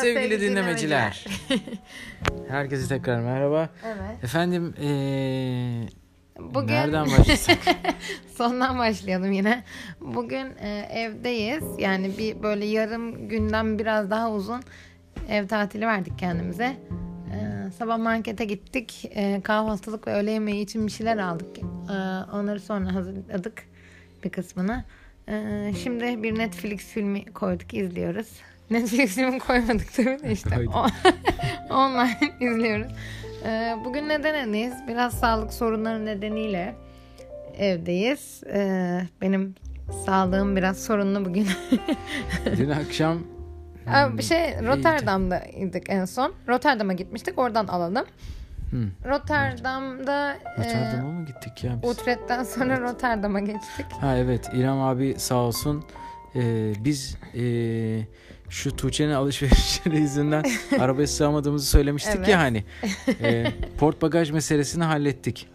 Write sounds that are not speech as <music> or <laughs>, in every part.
sevgili, sevgili dinlemeciler. <laughs> Herkese tekrar merhaba. Evet. Efendim eee Bugün nereden başlasak? <laughs> sondan başlayalım yine. Bugün e, evdeyiz. Yani bir böyle yarım günden biraz daha uzun ev tatili verdik kendimize. E, sabah markete gittik. E, kahvaltılık ve öğle yemeği için bir şeyler aldık. E, onları sonra hazırladık bir kısmını. Şimdi bir Netflix filmi koyduk izliyoruz. Netflix filmi koymadık tabii de işte. <laughs> Online <laughs> izliyoruz. Ee, bugün neden evdeyiz? Biraz sağlık sorunları nedeniyle evdeyiz. Ee, benim sağlığım biraz sorunlu bugün. <laughs> Dün akşam bir şey Rotterdam'daydık en son. Rotterdam'a gitmiştik. Oradan alalım. Hı. Rotterdam'da Rotterdam'a mı gittik ya e, biz? Utrecht'ten sonra Rotterdam'a geçtik. Ha evet İrem abi sağ olsun. Eee, biz eee, şu Tuğçe'nin alışverişleri yüzünden <laughs> arabaya sığamadığımızı söylemiştik Evet. ya hani. <laughs> Eee, port bagaj meselesini hallettik.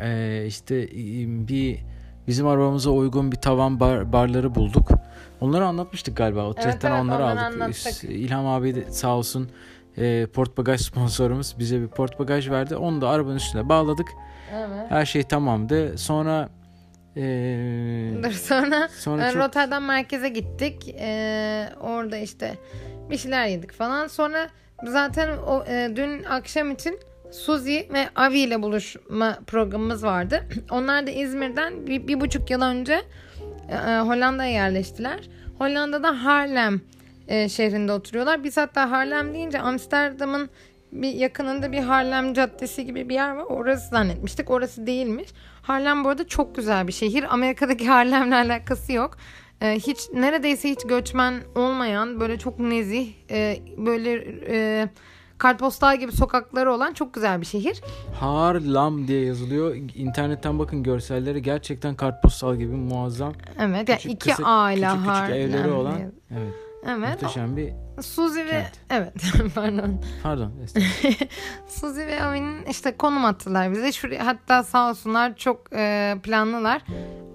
Eee işte e, bir bizim arabamıza uygun bir tavan bar, barları bulduk. Onları anlatmıştık galiba. Utrecht'ten evet, onları onları aldık. anlattık. İlham abi de sağ olsun eee port bagaj <laughs> sponsorumuz bize bir port bagaj verdi. Onu da arabanın üstüne bağladık. Evet. Her şey tamamdı. Sonra eee Dur sonra sonra e, çok Rotterdam merkeze gittik. Ee, orada işte bir şeyler yedik falan. Sonra zaten o e, dün akşam için Suzi ve Avi ile buluşma programımız vardı. <clears throat> Onlar da İzmir'den bir, bir buçuk yıl önce e, Hollanda'ya yerleştiler. Hollanda'da Haarlem e, şehrinde oturuyorlar. Biz hatta Haarlem deyince Amsterdam'ın bir yakınında bir Harlem Caddesi gibi bir yer var. Orası zannetmiştik. Orası değilmiş. Harlem bu arada çok güzel bir şehir. Amerika'daki <laughs> Harlem'le alakası yok. Ee, hiç neredeyse hiç göçmen olmayan böyle çok nezih e, böyle e, kartpostal gibi sokakları olan çok güzel bir şehir. Harlem diye yazılıyor. İnternetten bakın görsellere gerçekten kartpostal gibi muazzam. Evet. Yani Küçük, iki kısa- aile küçük küçük Harlem. evleri olan. Evet. Evet. Muhteşem bir Suzi ve kent. evet <laughs> pardon. pardon. <laughs> Suzi ve Avi'nin işte konum attılar bize. Şuraya, hatta sağ olsunlar çok e, planlılar.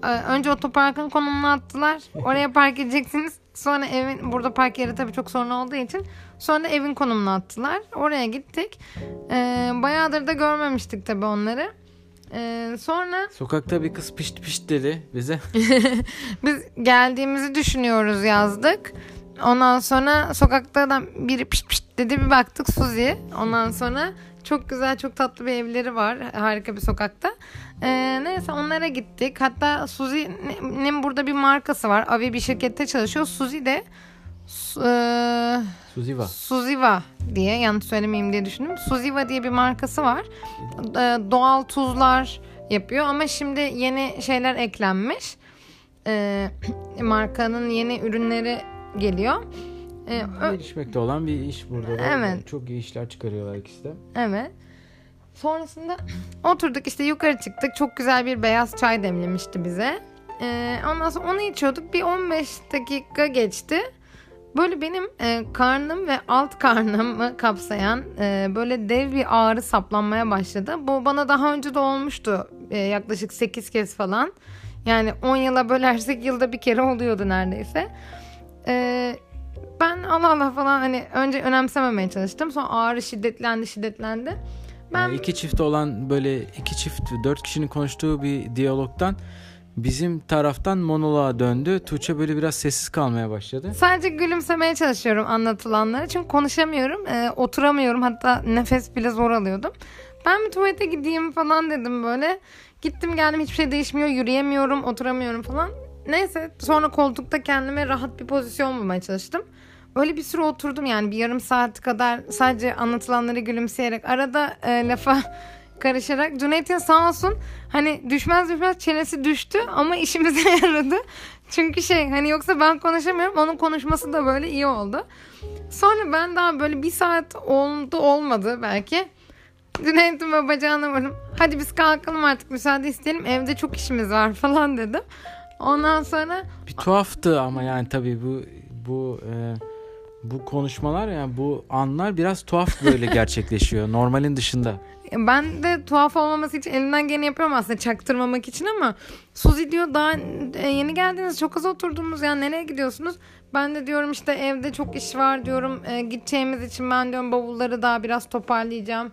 E, önce otoparkın konumunu attılar. <laughs> Oraya park edeceksiniz. Sonra evin burada park yeri tabii çok sorun olduğu için sonra evin konumunu attılar. Oraya gittik. E, bayağıdır da görmemiştik tabii onları. E, sonra Sokakta bir kız pişt pişt dedi bize. biz geldiğimizi düşünüyoruz yazdık. Ondan sonra sokakta da biri pişt pişt dedi bir baktık Suzi. Ondan sonra çok güzel çok tatlı bir evleri var harika bir sokakta. Ee, neyse onlara gittik. Hatta Suzi'nin burada bir markası var. Avi bir şirkette çalışıyor. Suzi de eee, Suziva. Suziva diye yanlış söylemeyeyim diye düşündüm. Suziva diye bir markası var. Ee, Doğal tuzlar yapıyor ama şimdi yeni şeyler eklenmiş. Ee, <clears throat> markanın yeni ürünleri geliyor. Ee, Gelişmekte olan bir iş burada. da. Evet. Çok iyi işler çıkarıyorlar ikisi de. Evet. Sonrasında oturduk işte yukarı çıktık. Çok güzel bir beyaz çay demlemişti bize. Ee, ondan sonra onu içiyorduk. Bir 15 dakika geçti. Böyle benim e, karnım ve alt karnımı kapsayan e, böyle dev bir ağrı saplanmaya başladı. Bu bana daha önce de olmuştu. E, yaklaşık 8 kez falan. Yani 10 yıla bölersek yılda bir kere oluyordu neredeyse. E, ben Allah Allah falan hani önce önemsememeye çalıştım. Sonra ağrı şiddetlendi şiddetlendi. Ben Yani iki çift olan böyle iki çift dört kişinin konuştuğu bir diyalogtan bizim taraftan monoloğa döndü. Tuğçe böyle biraz sessiz kalmaya başladı. sadece gülümsemeye çalışıyorum anlatılanlara. Çünkü konuşamıyorum, e, oturamıyorum. Hatta nefes bile zor alıyordum. Ben bir tuvalete gideyim falan dedim böyle. Gittim geldim hiçbir şey değişmiyor. Yürüyemiyorum, oturamıyorum falan. Neyse sonra koltukta kendime rahat bir pozisyon bulmaya çalıştım. Öyle bir süre oturdum yani bir yarım saat kadar sadece anlatılanları gülümseyerek arada e, lafa <laughs> karışarak Cüneyt'in sağ olsun hani düşmez düşmez çenesi düştü ama işimize <laughs> yaradı. Çünkü şey hani yoksa ben konuşamıyorum onun konuşması da böyle iyi oldu. Sonra ben daha böyle bir saat oldu olmadı belki. Cüneyt'in ve bacağına vurdum. Hadi biz kalkalım artık müsaade isteyelim evde çok işimiz var falan dedim. Ondan sonra Bir tuhaftı ama yani tabii bu bu e, bu konuşmalar yani bu anlar biraz tuhaf böyle gerçekleşiyor <laughs> normalin dışında. Ben de tuhaf olmaması için elimden geleni yapıyorum aslında çaktırmamak için ama Suzi diyor daha e, yeni geldiniz çok az oturdunuz yani nereye gidiyorsunuz? Ben de diyorum işte evde çok iş var diyorum e, gideceğimiz için ben diyorum bavulları daha biraz toparlayacağım.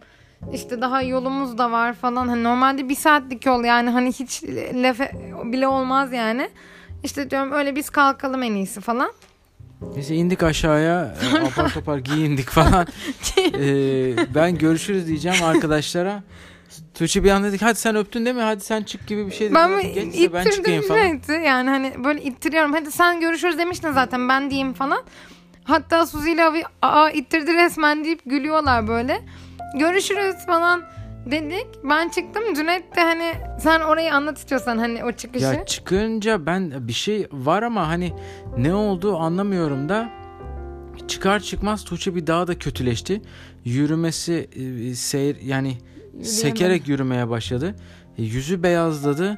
İşte daha yolumuz da var falan. Hani normalde bir saatlik yol yani hani hiç laf bile olmaz yani. İşte diyorum öyle biz kalkalım en iyisi falan. Neyse indik aşağıya <laughs> e, apar topar giyindik falan. <laughs> ee, ben görüşürüz diyeceğim arkadaşlara. Tuğçe bir an dedik hadi sen öptün değil mi? Hadi sen çık gibi bir şey dedi. Ben Geç de ittirdim ben çıkayım falan. Cüneyt'i. Yani hani böyle ittiriyorum. Hadi sen görüşürüz demiştin zaten ben diyeyim falan. Hatta Suzi ile abi aa ittirdi resmen deyip gülüyorlar böyle. Görüşürüz falan dedik. Ben çıktım. Cüneyt de hani sen orayı anlat istiyorsan hani o çıkışı. Ya çıkınca ben bir şey var ama hani ne oldu anlamıyorum da çıkar çıkmaz Tuğçe bir daha da kötüleşti. Yürümesi e, seyir yani sekerek yürümeye başladı. E, yüzü beyazladı.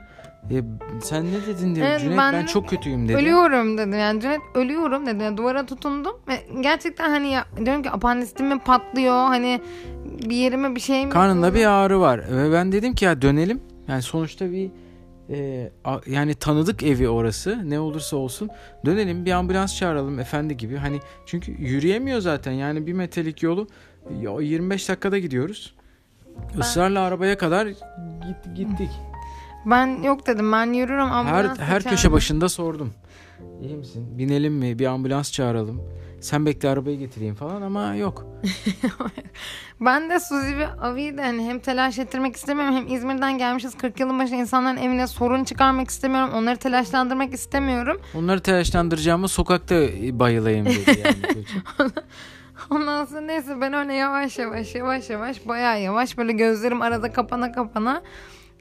E, sen ne dedin diye Evet, Cüneyt ben ben, çok kötüyüm dedi. Ölüyorum dedi. Yani Cüneyt ölüyorum dedi. Yani duvara tutundum. Ve gerçekten hani ya, diyorum ki apandisim mi patlıyor? Hani bir yerime bir şey mi? Karnında bir ağrı var. Ve ben dedim ki ya dönelim. Yani sonuçta bir e, a- yani tanıdık evi orası. Ne olursa olsun dönelim bir ambulans çağıralım efendi gibi. Hani çünkü yürüyemiyor zaten. Yani bir metrelik yolu ya 25 dakikada gidiyoruz. Israrla arabaya kadar git, gittik. Ben yok dedim. Ben yürürüm her ambulans her çağırırım. köşe başında sordum. İyi misin? Binelim mi? Bir ambulans çağıralım sen bekle arabayı getireyim falan ama yok <laughs> Ben de Suzi ve Avi'yi de hani hem telaş ettirmek istemiyorum hem İzmir'den gelmişiz 40 yılın başı insanların evine sorun çıkarmak istemiyorum. Onları telaşlandırmak istemiyorum. onları telaşlandıracağımı sokakta bayılayım dedi yani. <laughs> Ondan sonra neyse ben öyle yavaş yavaş yavaş yavaş bayağı yavaş böyle gözlerim arada kapana kapana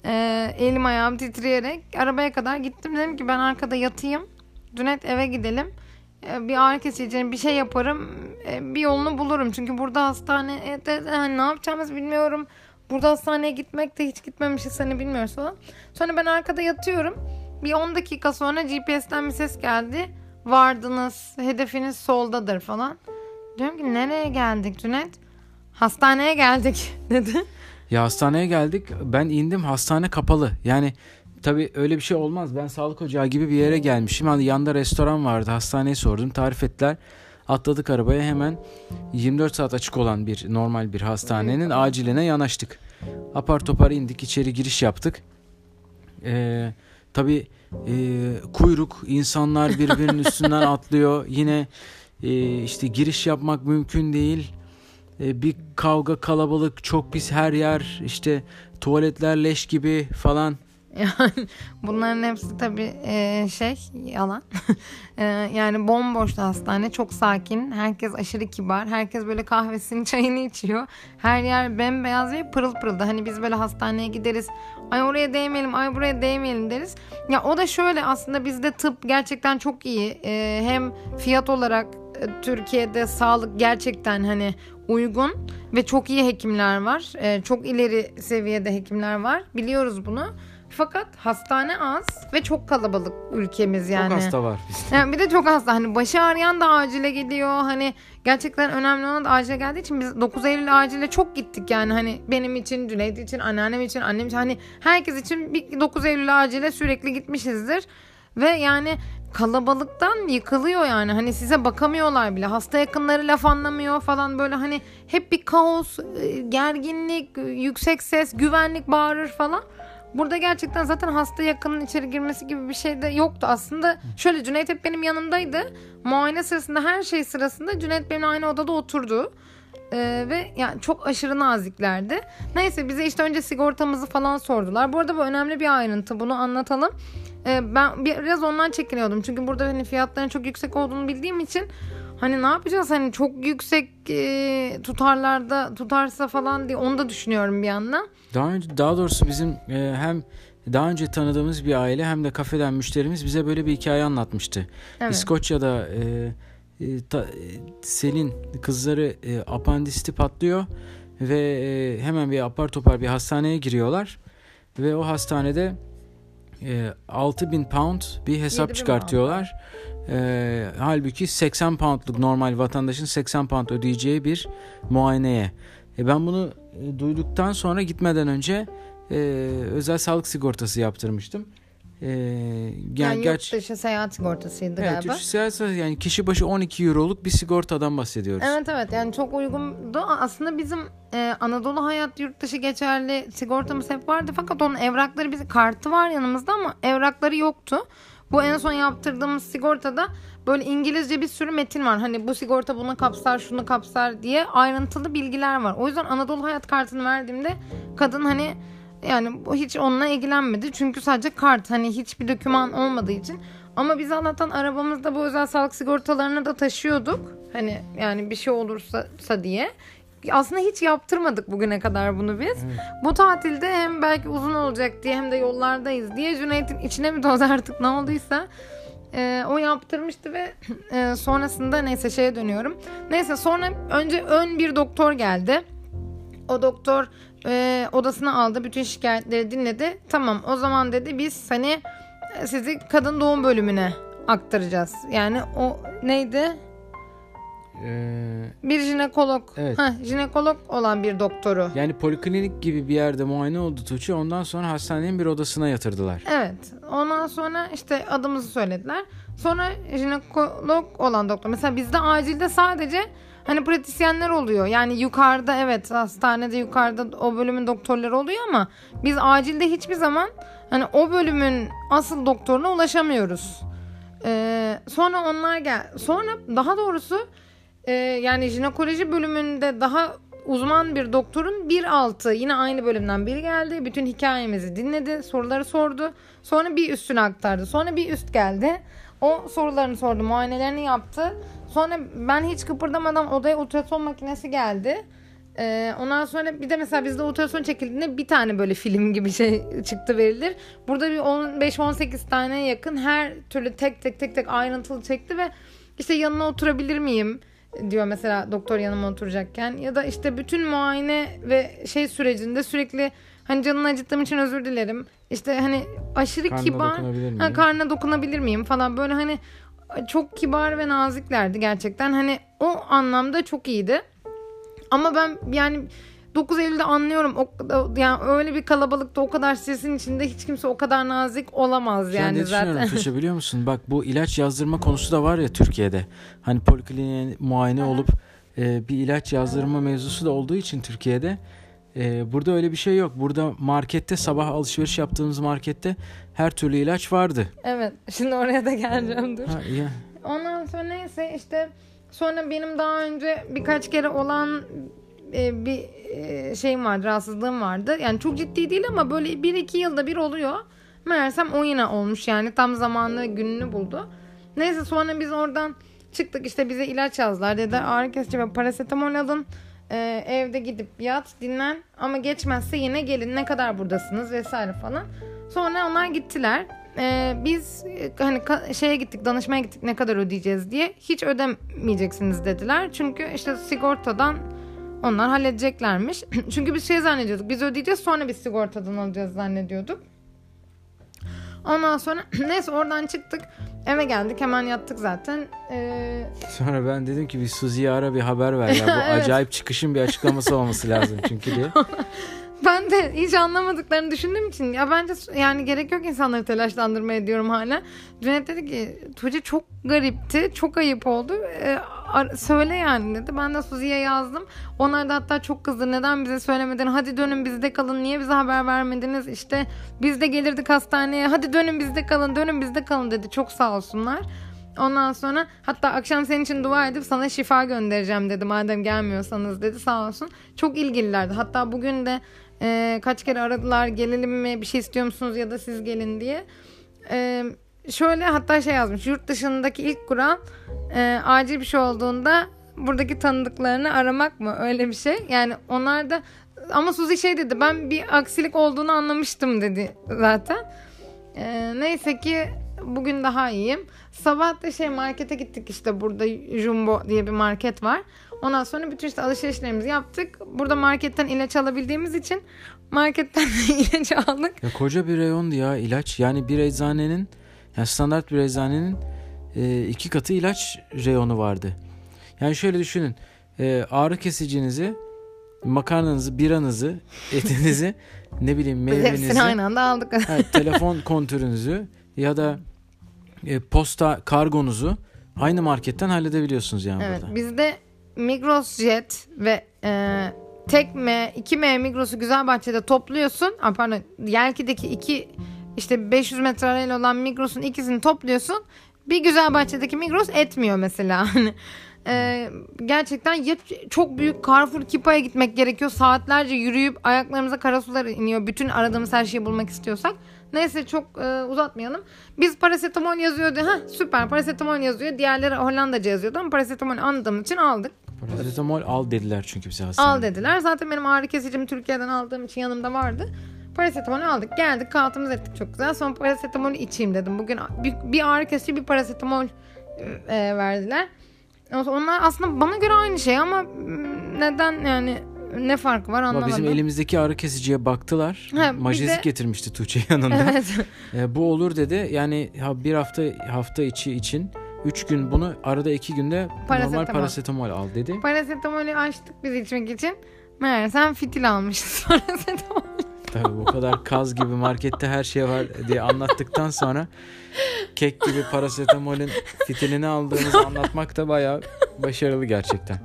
e, elim ayağım titreyerek arabaya kadar gittim. Dedim ki ben arkada yatayım. Cüneyt eve gidelim. E, bir ağrı kesici bir şey yaparım. E, bir yolunu bulurum. Çünkü burada hastane e, de, hani ne yapacağımızı bilmiyorum. Burada hastaneye gitmek de hiç gitmemişiz hani bilmiyoruz falan. Sonra ben arkada yatıyorum. Bir 10 dakika sonra GPS'ten bir ses geldi. Vardınız, hedefiniz soldadır falan. Diyorum ki nereye geldik Cüneyt? Hastaneye geldik <laughs> dedi. Ya hastaneye geldik. Ben indim hastane kapalı. Yani tabii öyle bir şey olmaz. Ben sağlık ocağı gibi bir yere gelmişim. Hani yanında restoran vardı. Hastaneyi sordum. Tarif ettiler. Atladık arabaya hemen 24 saat açık olan bir normal bir hastanenin aciline yanaştık. Apar topar indik içeri giriş yaptık. Ee, tabii e, kuyruk insanlar birbirinin <laughs> üstünden atlıyor. Yine e, işte giriş yapmak mümkün değil. E, bir kavga kalabalık çok pis her yer işte tuvaletler leş gibi falan. Yani bunların hepsi tabii e, şey yalan. <laughs> E, yani bomboştu hastane çok sakin. Herkes aşırı kibar. Herkes böyle kahvesini <laughs> çayını içiyor. Her yer bembeyaz ve pırıl pırıldı. Hani biz böyle hastaneye gideriz. Ay oraya değmeyelim, ay buraya değmeyelim deriz. Ya o da şöyle aslında bizde tıp gerçekten çok iyi. E, hem fiyat olarak e, Türkiye'de sağlık gerçekten hani uygun ve çok iyi hekimler var. Çok ileri seviyede hekimler var. Biliyoruz bunu. Fakat hastane az ve çok kalabalık ülkemiz yani. Çok hasta var bizde. Yani bir de çok hasta. Hani başı ağrıyan da acile gidiyor. Hani gerçekten önemli olan da acile geldiği için biz 9 Eylül acile çok gittik yani. Hani benim için, Cüneyt için, anneannem için, annem için. Hani herkes için bir 9 Eylül acile sürekli gitmişizdir. Ve yani kalabalıktan yıkılıyor yani. Hani size bakamıyorlar bile. Hasta yakınları laf anlamıyor falan böyle hani hep bir kaos, e, gerginlik, yüksek ses, güvenlik bağırır falan. Burada gerçekten zaten hasta yakının içeri girmesi gibi bir şey de yoktu aslında. Şöyle Cüneyt hep benim yanımdaydı. Muayene sırasında her şey sırasında Cüneyt benimle aynı odada oturdu. Ee, ve yani çok aşırı naziklerdi. Neyse bize işte önce sigortamızı falan sordular. Bu arada bu önemli bir ayrıntı. Bunu anlatalım. Ee, ben biraz ondan çekiniyordum. Çünkü burada hani fiyatların çok yüksek olduğunu bildiğim için hani ne yapacağız hani çok yüksek e, tutarlarda tutarsa falan diye onu da düşünüyorum bir yandan. Daha önce daha doğrusu bizim e, hem daha önce tanıdığımız bir aile hem de kafeden müşterimiz bize böyle bir hikaye anlatmıştı. Evet. İskoçya'da e, e, ta, e, Selin kızları e, apandisti patlıyor ve e, hemen bir apar topar bir hastaneye giriyorlar ve o hastanede e, 6000 pound bir hesap 7000 çıkartıyorlar. E, halbuki 80 poundluk normal vatandaşın 80 pound ödeyeceği bir muayeneye. E, ben bunu e, duyduktan sonra gitmeden önce e, özel sağlık sigortası yaptırmıştım. E, yani, Yani gerçi yurt dışı seyahat sigortasıydı evet, galiba. Türk siyasi- yani kişi başı 12 euroluk bir sigortadan bahsediyoruz. Evet evet yani çok uygundu. Aslında bizim e, Anadolu Hayat yurt dışı geçerli sigortamız hep vardı. Fakat onun evrakları bizi kartı var yanımızda ama evrakları yoktu. Bu en son yaptırdığımız sigortada böyle İngilizce bir sürü metin var. Hani bu sigorta bunu kapsar, şunu kapsar diye ayrıntılı bilgiler var. O yüzden Anadolu Hayat kartını verdiğimde kadın hani yani hiç onunla ilgilenmedi. Çünkü sadece kart hani hiçbir doküman olmadığı için. Ama biz Allah'tan arabamızda bu özel sağlık sigortalarını da taşıyorduk. Hani yani bir şey olursa diye. Aslında hiç yaptırmadık bugüne kadar bunu biz. Bu tatilde hem belki uzun olacak diye hem de yollardayız diye Cüneyt'in içine mi toz <laughs> artık ne olduysa e, o yaptırmıştı ve e, sonrasında neyse şeye dönüyorum. Neyse sonra önce ön bir doktor geldi. O doktor e, odasına aldı. Bütün şikayetleri dinledi. Tamam o zaman dedi biz hani sizi kadın doğum bölümüne aktaracağız. Yani o neydi? Ee, Bir jinekolog. Evet. Heh, jinekolog olan bir doktoru. yani poliklinik gibi bir yerde muayene oldu Tuğçe. Ondan sonra hastanenin bir odasına yatırdılar. Evet. Ondan sonra işte adımızı söylediler. Sonra jinekolog olan doktor. Mesela bizde acilde sadece hani pratisyenler oluyor. Yani yukarıda evet hastanede yukarıda o bölümün doktorları oluyor ama biz acilde hiçbir zaman hani o bölümün asıl doktoruna ulaşamıyoruz. Ee, sonra onlar gel. Sonra daha doğrusu e, yani jinekoloji bölümünde daha uzman bir doktorun bir altı yine aynı bölümden biri geldi. Bütün hikayemizi dinledi. Soruları sordu. Sonra bir üstüne aktardı. Sonra bir üst geldi. O sorularını sordu. Muayenelerini yaptı. Sonra ben hiç kıpırdamadan odaya ultrason makinesi geldi. Ee, ondan sonra bir de mesela bizde ultrason çekildiğinde bir tane böyle film gibi şey çıktı verilir. Burada bir 15-18 tane yakın her türlü tek tek tek tek ayrıntılı çekti ve işte yanına oturabilir miyim diyor mesela doktor yanıma oturacakken ya da işte bütün muayene ve şey sürecinde sürekli hani canını acıttığım için özür dilerim. İşte hani aşırı Karnına kibar ha, karnına dokunabilir miyim falan böyle hani çok kibar ve naziklerdi gerçekten. Hani o anlamda çok iyiydi. Ama ben yani 9 Eylül'de anlıyorum. O, yani öyle bir kalabalıkta o kadar stresin içinde hiç kimse o kadar nazik olamaz Yani düşünüyorum zaten. Tuğçe <laughs> biliyor musun? Bak bu ilaç yazdırma konusu da var ya Türkiye'de. Hani polikliniğe muayene olup e, bir ilaç yazdırma mevzusu da olduğu için Türkiye'de e, burada öyle bir şey yok. Burada markette sabah alışveriş yaptığımız markette her türlü ilaç vardı. evet. Şimdi oraya da geleceğim dur. Ha, ya, Ondan sonra neyse işte sonra benim daha önce birkaç kere olan e, bir e, şeyim vardı, rahatsızlığım vardı. Yani çok ciddi değil ama böyle bir iki yılda bir oluyor. Meğersem o yine olmuş yani tam zamanlı gününü buldu. Neyse sonra biz oradan çıktık işte bize ilaç yazdılar. Dediler ağrı kesici ve parasetamol alın. E, evde gidip yat dinlen ama geçmezse yine gelin ne kadar buradasınız vesaire falan. Sonra onlar gittiler. Ee, biz hani ka- şeye gittik danışmaya gittik ne kadar ödeyeceğiz diye hiç ödemeyeceksiniz dediler. Çünkü işte sigortadan onlar halledeceklermiş. <clears throat> Çünkü biz şey zannediyorduk biz ödeyeceğiz sonra biz sigortadan alacağız zannediyorduk. Ondan sonra <clears throat> neyse oradan çıktık eve geldik hemen yattık zaten. Ee, Sonra ben dedim ki bir Suzi'ye ara bir haber ver ya. Bu <laughs> Evet. acayip çıkışın bir açıklaması olması lazım çünkü diye. <laughs> <laughs> Ben de hiç anlamadıklarını düşündüğüm için ya bence yani gerek yok insanları telaşlandırmaya diyorum hala. Cüneyt dedi ki Tuğçe çok garipti. Çok ayıp oldu. Ar- söyle yani dedi. Ben de Suzi'ye yazdım. Onlar da hatta çok kızdı. Neden bize söylemedin? Hadi dönün bizde kalın. Niye bize haber vermediniz? İşte biz de gelirdik hastaneye. Hadi dönün bizde kalın. Dönün bizde kalın dedi. Çok sağ olsunlar. Ondan sonra hatta akşam senin için dua edip sana şifa göndereceğim dedi madem gelmiyorsanız dedi sağ olsun. Çok ilgililerdi. Hatta bugün de e, kaç kere aradılar gelelim mi bir şey istiyor musunuz ya da siz gelin diye. E, şöyle hatta şey yazmış yurt dışındaki ilk kural e, acil bir şey olduğunda buradaki tanıdıklarını aramak mı öyle bir şey. Yani onlar da ama Suzi şey dedi ben bir aksilik olduğunu anlamıştım dedi zaten. E, neyse ki bugün daha iyiyim. Sabah da şey markete gittik işte burada Jumbo diye bir market var. Ondan sonra bütün işte alışverişlerimizi yaptık. Burada marketten ilaç alabildiğimiz için marketten <laughs> de ilacı aldık. Ya koca bir reyondu ya ilaç. Yani bir eczanenin yani standart bir eczanenin e, iki katı ilaç reyonu vardı. Yani şöyle düşünün. E, ağrı kesicinizi, makarnanızı, biranızı, <laughs> etinizi, ne bileyim meyvenizi, hepsini aynı anda aldık. <laughs> ha, telefon kontürünüzü ya da e, posta kargonuzu aynı marketten halledebiliyorsunuz yani evet, burada. bizde Migros Jet ve e, tek M, 2M Migros'u Güzelbahçe'de topluyorsun. Aa, pardon, Yelki'deki iki işte 500 metre arayla olan Migros'un ikisini topluyorsun. Bir Güzelbahçe'deki Migros etmiyor mesela. <laughs> Hani e, gerçekten ya çok büyük Carrefour Kipa'ya gitmek gerekiyor. Saatlerce yürüyüp ayaklarımıza kara sular iniyor. Bütün aradığımız her şeyi bulmak istiyorsak. Neyse çok e, uzatmayalım. Biz parasetamol yazıyordu. Ha süper parasetamol yazıyor. Diğerleri Hollandaca yazıyordu ama parasetamol anladığımız için aldık. Parasetamol al dediler çünkü bize hastanede. Al dediler. Zaten benim ağrı kesicim Türkiye'den aldığım için yanımda vardı. Parasetamolü aldık. Geldik kahvaltımızı ettik çok güzel. Sonra parasetamolü içeyim dedim. Bugün bir, bir ağrı kesici bir parasetamol e, verdiler. Onlar aslında bana göre aynı şey ama neden yani ne farkı var Ama anlamadım. bizim elimizdeki ağrı kesiciye baktılar. Ha, Majezik bize- getirmişti Tuğçe yanında. Evet. E, bu olur dedi. Yani bir hafta hafta içi için 3 gün bunu arada 2 günde normal Parasetamol. parasetamol al dedi. Parasetamolü açtık biz içmek için. Meğersem fitil almışız <laughs> parasetamol. Tabii bu kadar kaz gibi markette her şey var diye anlattıktan sonra kek gibi parasetamolün fitilini aldığımızı anlatmak da bayağı başarılı gerçekten.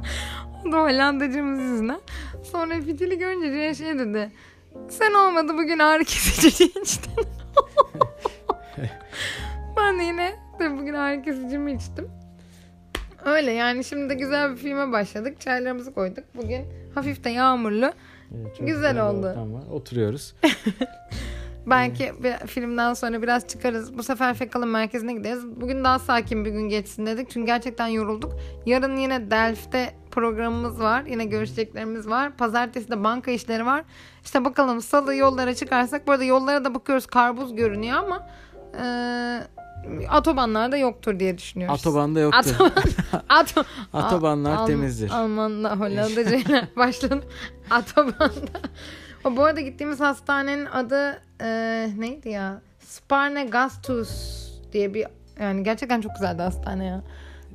O da Hollandacımız yüzünden. Sonra fitili görünce şey dedi. Sen olmadı bugün ağrı kesici içtin. <laughs> ben de yine tabii bugün ağrı kesicimi içtim. Öyle yani şimdi de güzel bir filme başladık. Çaylarımızı koyduk. Bugün hafif de yağmurlu. Evet, Güzel bir oldu. ortam var. Oturuyoruz. <laughs> Belki bir filmden sonra biraz çıkarız. Bu sefer Fekal'ın merkezine gideriz. Bugün daha sakin bir gün geçsin dedik. Çünkü gerçekten yorulduk. Yarın yine Delft'te programımız var. Yine görüşeceklerimiz var. Pazartesi de banka işleri var. İşte bakalım salı yollara çıkarsak. Bu arada yollara da bakıyoruz. Karbuz görünüyor ama e, otobanlarda yoktur diye düşünüyoruz. Otobanda yoktur. Otoban, <laughs> Ato, Otobanlar Al- temizdir. Almanla Hollandacayla <laughs> başladı. Otobanda. O bu arada gittiğimiz hastanenin adı e, neydi ya? Sparne Gastus diye bir yani gerçekten çok güzeldi hastane ya.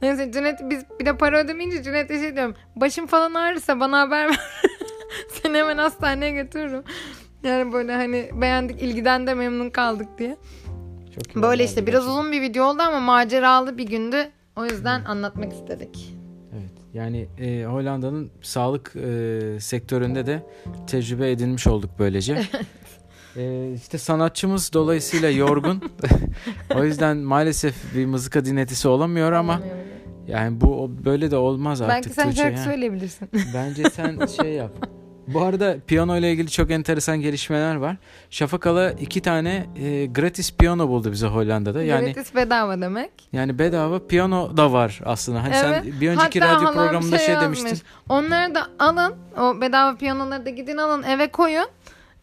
Neyse Cüneyt biz bir de para ödemeyince Cüneyt'e şey diyorum. Başım falan ağrırsa bana haber ver. <laughs> Seni hemen hastaneye götürürüm. Yani böyle hani beğendik ilgiden de memnun kaldık diye. Çok iyi Böyle işte biraz uzun bir video oldu ama maceralı bir gündü. O yüzden anlatmak istedik. Evet. Yani e, Hollanda'nın sağlık e, sektöründe de tecrübe edinmiş olduk böylece. <laughs> e, işte sanatçımız dolayısıyla yorgun. <laughs> o yüzden maalesef bir mızıka dinletisi olamıyor ama yani bu böyle de olmaz artık. Belki sen Tuğçe şarkı söyleyebilirsin. Bence sen şey yap. <laughs> Bu arada piyano ile ilgili çok enteresan gelişmeler var. Şafak Ala iki tane e, gratis piyano buldu bize Hollanda'da. Yani Gratis bedava demek. yani bedava piyano da var aslında. Hani Evet. sen bir önceki Hatta radyo programında şey, yazmış. demiştin. Onları da alın. O bedava piyanoları da gidin alın eve koyun.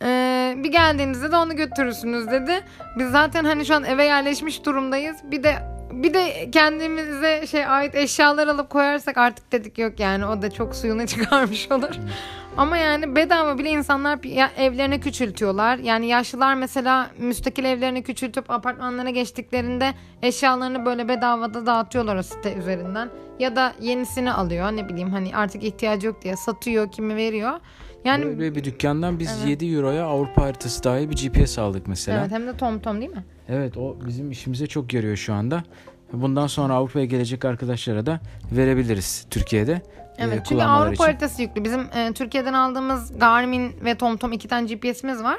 Ee, bir geldiğinizde de onu götürürsünüz dedi. Biz zaten hani şu an eve yerleşmiş durumdayız. Bir de bir de kendimize şey ait eşyalar alıp koyarsak artık dedik yok yani o da çok suyunu <laughs> çıkarmış olur. Ama yani bedava bile insanlar evlerini küçültüyorlar. Yani yaşlılar mesela müstakil evlerini küçültüp apartmanlara geçtiklerinde eşyalarını böyle bedavada dağıtıyorlar o site üzerinden. Ya da yenisini alıyor ne bileyim hani artık ihtiyacı yok diye satıyor kimi veriyor. Yani Böyle bir dükkandan biz Evet. 7 euroya Avrupa haritası dahil bir GPS aldık mesela. evet hem de tom tom değil mi? Evet o bizim işimize çok yarıyor şu anda. Bundan sonra Avrupa'ya gelecek arkadaşlara da verebiliriz Türkiye'de. e, Evet çünkü Avrupa için. haritası yüklü. Bizim e, Türkiye'den aldığımız Garmin ve TomTom iki tane GPS'imiz var.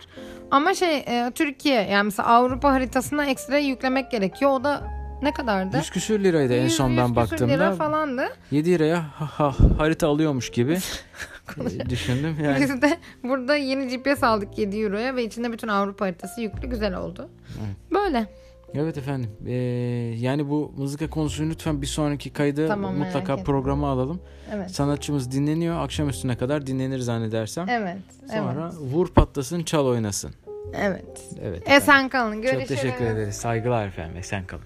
Ama şey e, Türkiye yani mesela Avrupa haritasına ekstra yüklemek gerekiyor. O da ne kadardı? 100 küsür liraydı en 100 son 100 ben küsür baktığımda. lira falandı. 7 liraya ha- ha- harita alıyormuş gibi <laughs> düşündüm. Yani Biz de burada yeni GPS aldık 7 euroya ve içinde bütün Avrupa haritası yüklü. Güzel oldu. Evet. Böyle. Evet efendim. Ee, yani bu mızıka konusunu lütfen bir sonraki kayda Tamam, mutlaka programa alalım. Evet. Sanatçımız dinleniyor. Akşam üstüne kadar dinlenir zannedersem. Evet. Sonra Evet. vur patlasın çal oynasın. Evet. Evet. efendim. Esen kalın. Görüşürüz. Çok teşekkür ederiz. Saygılar efendim. Esen kalın.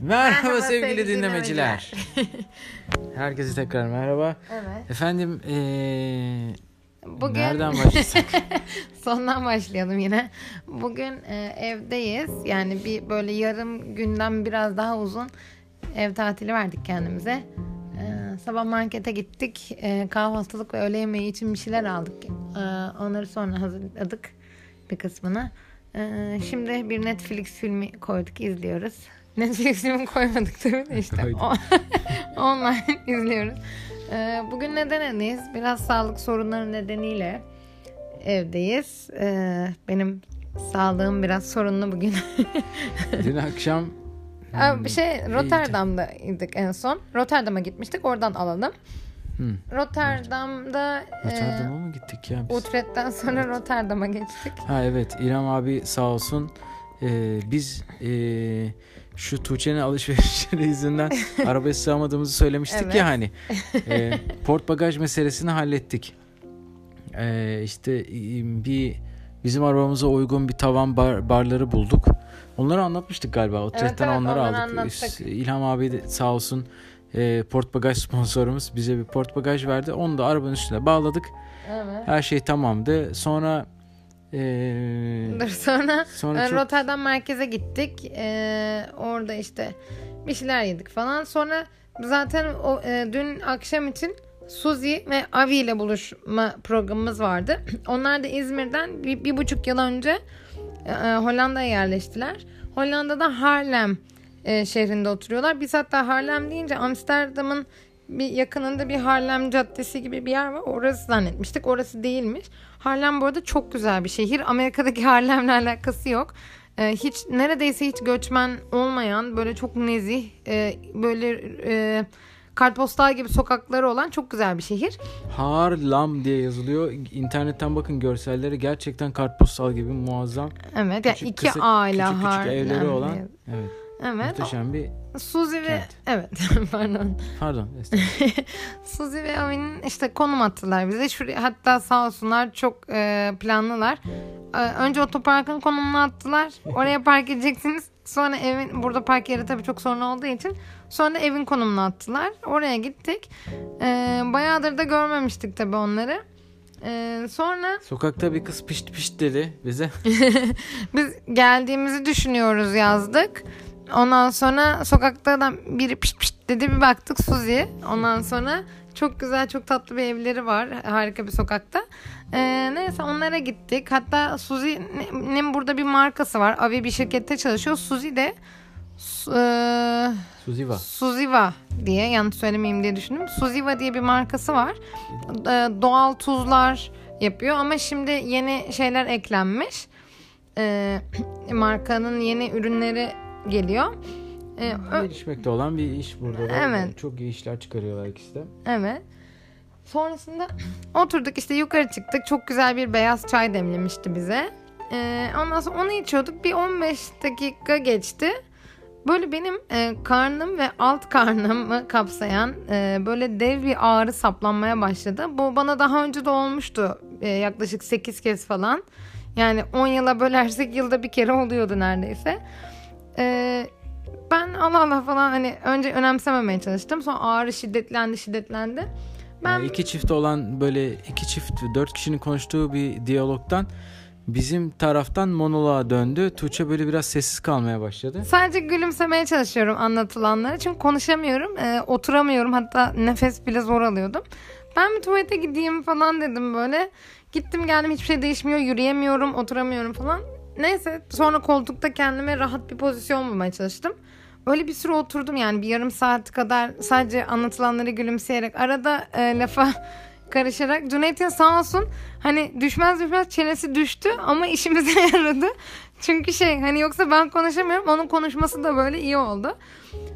Merhaba, sevgili, dinlemeciler. <laughs> Herkese tekrar merhaba. Evet. Efendim ee, Bugün nereden başlasak? <laughs> sondan başlayalım yine. Bugün e, evdeyiz. Yani bir böyle yarım günden biraz daha uzun ev tatili verdik kendimize. E, sabah markete gittik. E, kahvaltılık ve öğle yemeği için bir şeyler aldık. E, onları sonra hazırladık bir kısmını. E, şimdi bir Netflix filmi koyduk izliyoruz. Netflix filmi koymadık tabii de işte. <laughs> Online <laughs> izliyoruz. Ee, bugün neden evdeyiz? Biraz sağlık sorunları nedeniyle evdeyiz. Ee, benim sağlığım biraz sorunlu bugün. <laughs> Dün akşam bir şey Rotterdam'daydık en son. Rotterdam'a gitmiştik. Oradan alalım. Hı. Rotterdam'da Rotterdam'a mı gittik ya e, biz? Utrecht'ten sonra Rotterdam'a geçtik. Ha evet İrem abi sağ olsun ee, biz ee, şu Tuğçe'nin alışverişleri <laughs> yüzünden arabaya sığamadığımızı söylemiştik Evet. ya hani. <laughs> Ee, port bagaj meselesini hallettik. Ee, işte e, bir bizim arabamıza uygun bir tavan bar, barları bulduk. Onları anlatmıştık galiba. Utrecht'ten evet, onları onları aldık. anlattık. İlham abi de sağ olsun e, port bagaj <laughs> sponsorumuz bize bir port bagaj verdi. Onu da arabanın üstüne bağladık. Evet. Her şey tamamdı. Sonra e, Dur sonra sonra e, çok Rotterdam merkeze gittik. Ee, orada işte bir şeyler yedik falan. Sonra zaten o e, dün akşam için Suzi ve Avi ile buluşma programımız vardı. <clears throat> Onlar da İzmir'den bir, bir buçuk yıl önce e, e, Hollanda'ya yerleştiler. Hollanda'da Haarlem e, şehrinde oturuyorlar. Biz hatta Haarlem deyince Amsterdam'ın bir yakınında bir Harlem Caddesi gibi bir yer var. Orası zannetmiştik. Orası değilmiş. Harlem bu arada çok güzel bir şehir. Amerika'daki <laughs> Harlem'le alakası yok. Ee, hiç neredeyse hiç göçmen olmayan böyle çok nezih e, böyle e, kartpostal gibi sokakları olan çok güzel bir şehir. Harlem diye yazılıyor. İnternetten bakın görselleri gerçekten kartpostal gibi muazzam. Evet yani Küçük, iki kısık, aile küçük küçük Harlem. evleri olan. Evet. Evet. Muhteşem bir Suzi ve kent. evet <laughs> pardon. pardon. <laughs> Suzi ve Avi'nin işte konum attılar bize. Şuraya, hatta sağ olsunlar çok e, planlılar. E, önce otoparkın konumunu attılar. Oraya park edeceksiniz. Sonra evin burada park yeri tabii çok sorun olduğu için sonra evin konumunu attılar. Oraya gittik. E, bayağıdır da görmemiştik tabii onları. E, sonra Sokakta bir kız pişt pişt dedi bize. <laughs> biz geldiğimizi düşünüyoruz yazdık. Ondan sonra sokakta da biri pişt pişt dedi bir baktık Suzi. Ondan sonra çok güzel çok tatlı bir evleri var. Harika bir sokakta. Ee, neyse onlara gittik. Hatta Suzi'nin burada bir markası var. Avi bir şirkette çalışıyor. Suzi de eee, Suziva. Suziva diye yanlış söylemeyeyim diye düşündüm. Suziva diye bir markası var. Ee, Doğal tuzlar yapıyor ama şimdi yeni şeyler eklenmiş. Ee, <clears throat> markanın yeni ürünleri geliyor. Ee, ö- Gelişmekte olan bir iş burada. da. Evet. Çok iyi işler çıkarıyorlar ikisi de. Evet. Sonrasında <clears throat> oturduk işte yukarı çıktık. Çok güzel bir beyaz çay demlemişti bize. Ee, ondan sonra onu içiyorduk. Bir 15 dakika geçti. Böyle benim e, karnım ve alt <laughs> karnımı kapsayan e, böyle dev bir ağrı saplanmaya başladı. Bu bana daha önce de olmuştu. E, yaklaşık 8 kez falan. Yani 10 yıla bölersek yılda bir kere oluyordu neredeyse. E, ben Allah Allah falan hani önce önemsememeye çalıştım. Sonra ağrı şiddetlendi şiddetlendi. Ben Yani iki çift olan böyle iki çift dört kişinin konuştuğu bir diyalogtan bizim taraftan monoloğa döndü. Tuğçe böyle biraz sessiz kalmaya başladı. sadece gülümsemeye çalışıyorum anlatılanlara. Çünkü konuşamıyorum. e, oturamıyorum. Hatta nefes bile zor alıyordum. Ben bir tuvalete gideyim falan dedim böyle. Gittim geldim hiçbir şey değişmiyor. Yürüyemiyorum, oturamıyorum falan. Neyse sonra koltukta kendime rahat bir pozisyon bulmaya çalıştım. Öyle bir süre oturdum yani bir yarım saat kadar sadece anlatılanları gülümseyerek arada e, lafa <laughs> karışarak Cüneyt'in sağ olsun hani düşmez düşmez çenesi düştü ama <laughs> işimize yaradı. Çünkü şey hani yoksa ben konuşamıyorum onun konuşması da böyle iyi oldu.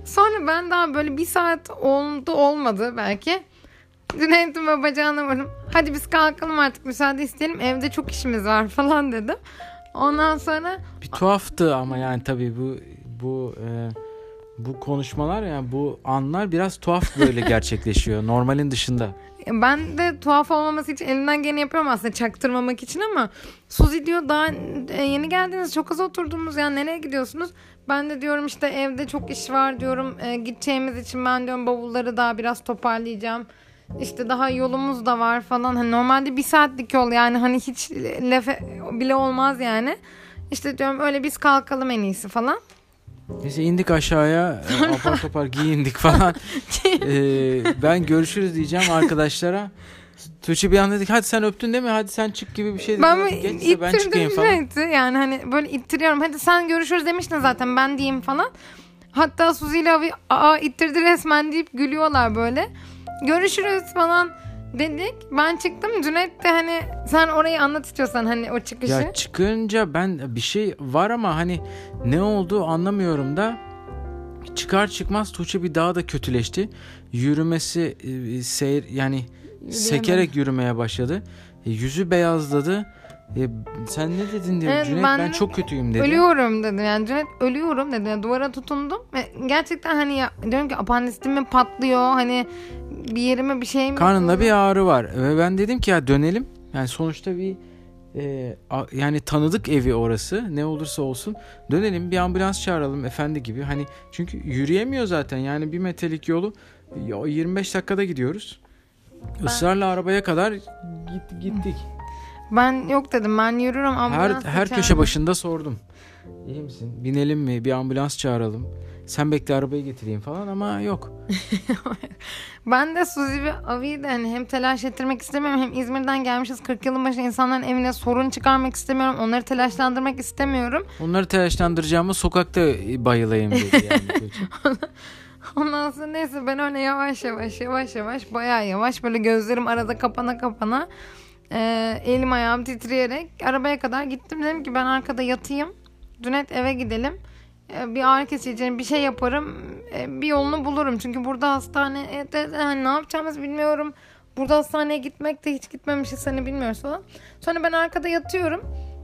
Sonra ben daha böyle bir saat oldu olmadı belki. Cüneyt'in ve bacağına. Hadi biz kalkalım artık müsaade isteyelim evde çok işimiz var falan dedim. Ondan sonra Bir tuhaftı ama yani tabii bu bu e, bu konuşmalar yani bu anlar biraz tuhaf böyle gerçekleşiyor <laughs> normalin dışında. Ben de tuhaf olmaması için elimden geleni yapıyorum aslında çaktırmamak için ama Suzi diyor daha e, yeni geldiniz çok az oturdunuz yani nereye gidiyorsunuz? Ben de diyorum işte evde çok iş var diyorum e, gideceğimiz için ben diyorum bavulları daha biraz toparlayacağım. İşte daha yolumuz da var falan. Hani normalde bir saatlik yol yani hani hiç laf bile olmaz yani. İşte diyorum öyle biz kalkalım en iyisi falan. Neyse indik aşağıya <laughs> e, apar topar giyindik falan. <laughs> ee, ben görüşürüz diyeceğim arkadaşlara. Tuğçe bir an dedik hadi sen öptün değil mi? Hadi sen çık gibi bir şey dedi. Ben Geç ittirdim ben çıkayım falan. Cüneyt'i. Yani hani böyle ittiriyorum. Hadi sen görüşürüz demiştin zaten ben diyeyim falan. Hatta Suzi ile abi aa ittirdi resmen deyip gülüyorlar böyle. Görüşürüz falan dedik. Ben çıktım. Cüneyt de hani sen orayı anlat istiyorsan hani o çıkışı. Ya çıkınca ben bir şey var ama hani ne oldu anlamıyorum da çıkar çıkmaz Tuğçe bir daha da kötüleşti. Yürümesi e, seyir yani sekerek yürümeye başladı. E, yüzü beyazladı. E, sen ne dedin diye Evet, Cüneyt ben ben, çok kötüyüm dedi. Ölüyorum dedim yani Cüneyt ölüyorum dedim yani duvara tutundum ve gerçekten hani ya, diyorum ki apandisim mi patlıyor hani bir yerime bir şey mi Karnında bir ağrı var. Ve ben dedim ki ya dönelim. Yani sonuçta bir e, a- yani tanıdık evi orası. Ne olursa olsun dönelim bir ambulans çağıralım efendi gibi. Hani çünkü yürüyemiyor zaten. Yani bir metrelik yolu ya 25 dakikada gidiyoruz. Israrla arabaya kadar git, gittik. Ben yok dedim. Ben yürürüm her ambulans her geçer köşe başında sordum. İyi misin? Binelim mi? Bir ambulans çağıralım sen bekle arabayı getireyim falan ama yok <laughs> Ben de Suzi ve Avi'yi de hani hem telaş ettirmek istemiyorum hem İzmir'den gelmişiz 40 yılın başı insanların evine sorun çıkarmak istemiyorum. Onları telaşlandırmak istemiyorum. onları telaşlandıracağımı sokakta bayılayım dedi yani. <laughs> Ondan sonra neyse ben öyle yavaş yavaş yavaş yavaş bayağı yavaş böyle gözlerim arada kapana kapana e, elim ayağım titreyerek arabaya kadar gittim. Dedim ki ben arkada yatayım. Cüneyt eve gidelim. E, bir ağrı kesici bir şey yaparım. E, bir yolunu bulurum. Çünkü burada hastane e, de, hani ne yapacağımızı bilmiyorum. Burada hastaneye gitmek de hiç gitmemişiz hani bilmiyoruz falan. Sonra ben arkada yatıyorum.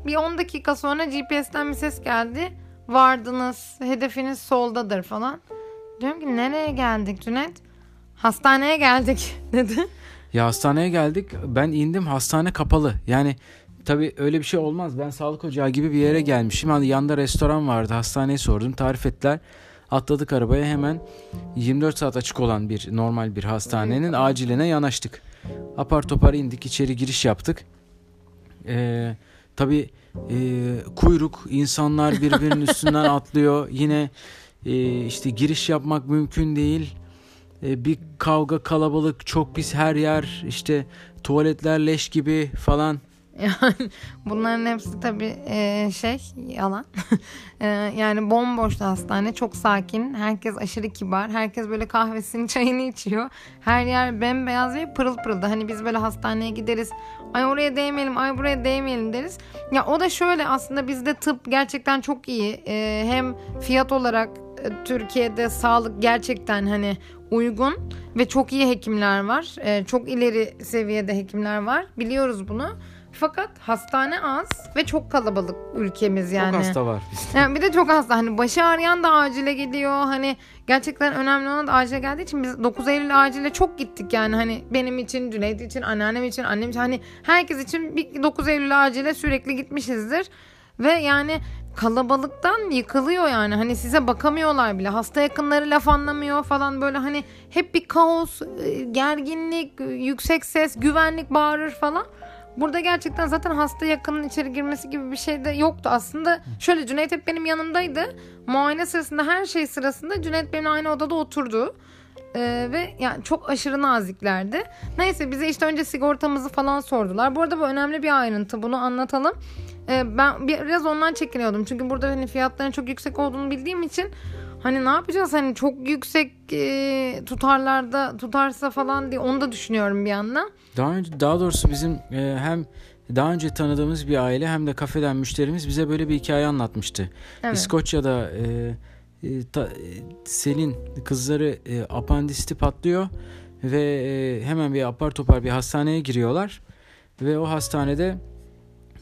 Bir 10 dakika sonra GPS'ten bir ses geldi. Vardınız, hedefiniz soldadır falan. Diyorum ki nereye geldik Cüneyt? Hastaneye geldik <laughs> dedi. Ya hastaneye geldik. Ben indim hastane kapalı. Yani tabii öyle bir şey olmaz. Ben sağlık ocağı gibi bir yere gelmişim. Hani yanında restoran vardı. Hastaneyi sordum. Tarif ettiler. Atladık arabaya hemen 24 saat açık olan bir normal bir hastanenin aciline yanaştık. Apar topar indik içeri giriş yaptık. Ee, tabii e, kuyruk insanlar birbirinin <laughs> üstünden atlıyor. Yine e, işte giriş yapmak mümkün değil. E, bir kavga kalabalık çok pis her yer işte tuvaletler leş gibi falan. Yani bunların hepsi tabii e, şey yalan. <laughs> E, yani bomboştu hastane. Çok sakin. Herkes aşırı kibar. Herkes böyle kahvesini <laughs> çayını içiyor. Her yer bembeyaz ve pırıl pırıldı. Hani biz böyle hastaneye gideriz. Ay oraya değmeyelim, ay buraya değmeyelim deriz. Ya o da şöyle aslında bizde tıp gerçekten çok iyi. E, hem fiyat olarak e, Türkiye'de sağlık gerçekten hani uygun ve çok iyi hekimler var. E, çok ileri seviyede hekimler var. Biliyoruz bunu. Fakat hastane az ve çok kalabalık ülkemiz yani. Çok hasta var bizde. Yani bir de çok hasta. Hani başı ağrıyan da acile gidiyor. Hani gerçekten önemli olan da acile geldiği için biz 9 Eylül acile çok gittik yani. Hani benim için, Cüneyt için, anneannem için, annem için. Hani herkes için bir 9 Eylül acile sürekli gitmişizdir. Ve yani kalabalıktan yıkılıyor yani. Hani size bakamıyorlar bile. Hasta yakınları laf anlamıyor falan böyle hani hep bir kaos, e, gerginlik, yüksek ses, güvenlik bağırır falan. Burada gerçekten zaten hasta yakının içeri girmesi gibi bir şey de yoktu aslında. Şöyle Cüneyt hep benim yanımdaydı. Muayene sırasında her şey sırasında Cüneyt benimle aynı odada oturdu. Ee, ve yani çok aşırı naziklerdi. Neyse bize işte önce sigortamızı falan sordular. Bu arada bu önemli bir ayrıntı. Bunu anlatalım. Ee, ben biraz ondan çekiniyordum. Çünkü burada hani fiyatların çok yüksek olduğunu bildiğim için hani ne yapacağız hani çok yüksek e, tutarlarda tutarsa falan diye onu da düşünüyorum bir yandan. Daha önce daha doğrusu bizim e, hem daha önce tanıdığımız bir aile hem de kafeden müşterimiz bize böyle bir hikaye anlatmıştı. Evet. İskoçya'da e, e, ta- e, Selin kızları e, apandisti patlıyor ve e, hemen bir apar topar bir hastaneye giriyorlar ve o hastanede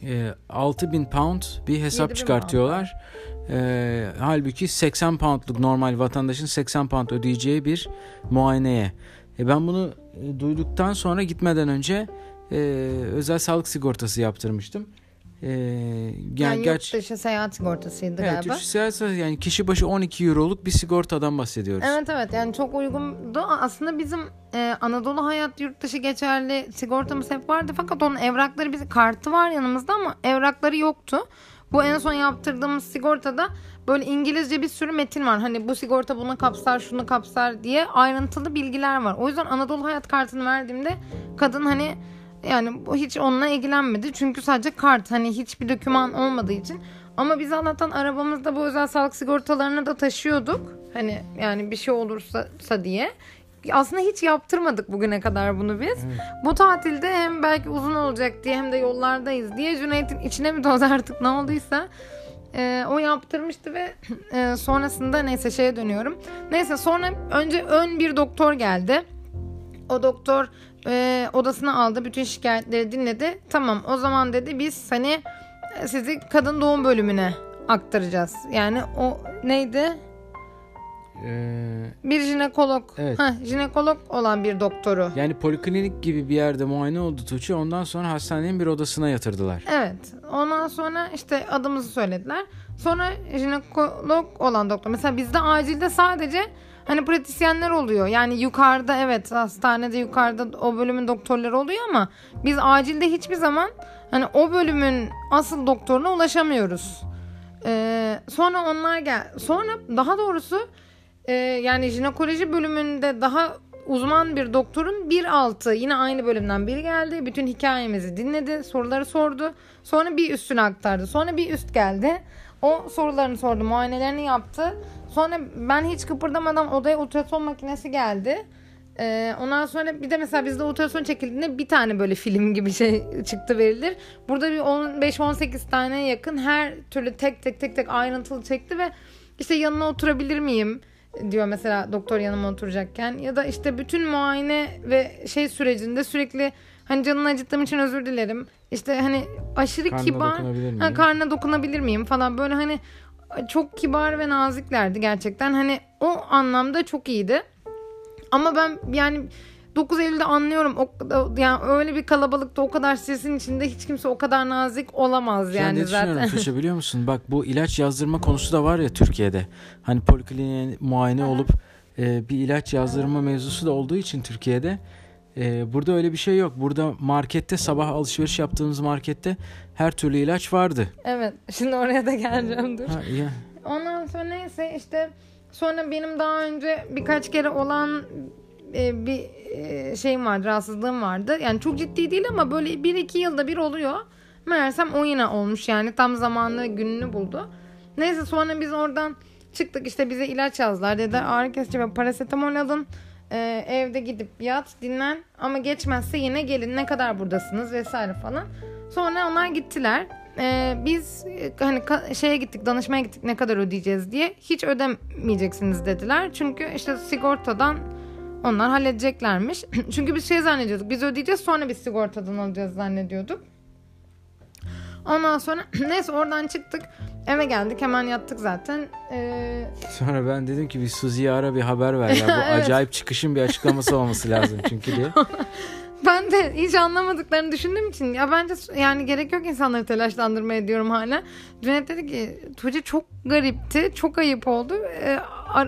e, 6000 pound bir hesap 7000 çıkartıyorlar. E, halbuki 80 poundluk normal vatandaşın 80 pound ödeyeceği bir muayeneye. E, ben bunu e, duyduktan sonra gitmeden önce e, özel sağlık sigortası yaptırmıştım. E, yani, Yani yurt dışı seyahat sigortasıydı evet, galiba. Türk siyasi- yani kişi başı 12 euroluk bir sigortadan bahsediyoruz. Evet evet yani çok uygundu. Aslında bizim e, Anadolu Hayat yurt dışı geçerli sigortamız hep vardı. Fakat onun evrakları biz kartı var yanımızda ama evrakları yoktu. Bu en son yaptırdığımız sigortada böyle İngilizce bir sürü metin var. Hani bu sigorta bunu kapsar, şunu kapsar diye ayrıntılı bilgiler var. O yüzden Anadolu Hayat kartını verdiğimde kadın hani yani bu hiç onunla ilgilenmedi. Çünkü sadece kart hani hiçbir doküman olmadığı için. Ama biz Allah'tan arabamızda bu özel sağlık sigortalarını da taşıyorduk. Hani yani bir şey olursa diye. Aslında hiç yaptırmadık bugüne kadar bunu biz. Bu tatilde hem belki uzun olacak diye hem de yollardayız diye Cüneyt'in içine mi toz artık ne olduysa e, o yaptırmıştı ve <clears throat> e, sonrasında neyse şeye dönüyorum. Neyse sonra önce ön bir doktor geldi. O doktor e, odasına aldı. Bütün şikayetleri dinledi. Tamam o zaman dedi biz hani e, sizi kadın doğum bölümüne aktaracağız. Yani o neydi? Ee, Bir jinekolog. Evet. Heh, jinekolog olan bir doktoru. yani poliklinik gibi bir yerde muayene oldu Tuğçe. Ondan sonra hastanenin bir odasına yatırdılar. Evet. Ondan sonra işte adımızı söylediler. Sonra jinekolog olan doktor. Mesela bizde acilde sadece hani pratisyenler oluyor. Yani yukarıda evet hastanede yukarıda o bölümün doktorları oluyor ama biz acilde hiçbir zaman hani o bölümün asıl doktoruna ulaşamıyoruz. Ee, sonra onlar gel. Sonra daha doğrusu e, yani jinekoloji bölümünde daha uzman bir doktorun bir altı yine aynı bölümden biri geldi. Bütün hikayemizi dinledi, soruları sordu. Sonra bir üstüne aktardı. Sonra bir üst geldi. O sorularını sordu, muayenelerini yaptı. Sonra ben hiç kıpırdamadan odaya ultrason makinesi geldi. Ee, ondan sonra bir de mesela bizde ultrason çekildiğinde bir tane böyle film gibi şey <laughs> çıktı verilir. Burada bir 15-18 tane yakın her türlü tek tek tek tek ayrıntılı çekti ve işte yanına oturabilir miyim diyor mesela doktor yanıma oturacakken ya da işte bütün muayene ve şey sürecinde sürekli hani canını acıttığım için özür dilerim. İşte hani aşırı Karnına kibar ha, karnına dokunabilir miyim falan böyle hani çok kibar ve naziklerdi gerçekten. Hani o anlamda çok iyiydi. Ama ben yani 9 Eylül'de anlıyorum. O, yani öyle bir kalabalıkta o kadar stresin içinde hiç kimse o kadar nazik olamaz Yani düşünüyorum zaten. Tuğçe <laughs> biliyor musun? Bak bu ilaç yazdırma konusu da var ya Türkiye'de. Hani polikliniğe muayene olup e, bir ilaç yazdırma mevzusu da olduğu için Türkiye'de e, burada öyle bir şey yok. Burada markette sabah alışveriş yaptığımız markette her türlü ilaç vardı. evet. Şimdi oraya da geleceğim dur. Ha, ya. Ondan sonra neyse işte sonra benim daha önce birkaç kere olan e, bir e, şeyim vardı, rahatsızlığım vardı. Yani çok ciddi değil ama böyle bir iki yılda bir oluyor. Meğersem o yine olmuş yani tam zamanlı gününü buldu. Neyse sonra biz oradan çıktık işte bize ilaç yazdılar. Dediler ağrı kesici ve parasetamol alın. E, evde gidip yat dinlen ama geçmezse yine gelin ne kadar buradasınız vesaire falan. Sonra onlar gittiler. Ee, biz hani şeye gittik danışmaya gittik ne kadar ödeyeceğiz diye. Hiç ödemeyeceksiniz dediler. Çünkü işte sigortadan onlar halledeceklermiş. <clears throat> Çünkü biz şey zannediyorduk biz ödeyeceğiz sonra biz sigortadan alacağız zannediyorduk. Ondan sonra <clears throat> neyse oradan çıktık eve geldik hemen yattık zaten ee, Sonra ben dedim ki bir Suzi'ye ara bir haber ver ya. Bu <laughs> Evet. acayip çıkışın bir açıklaması olması lazım çünkü diye. <laughs> Ben de hiç anlamadıklarını düşündüğüm için ya bence yani gerek yok insanları telaşlandırmaya diyorum hala. Cüneyt dedi ki Tuğçe çok garipti. Çok ayıp oldu. Ee,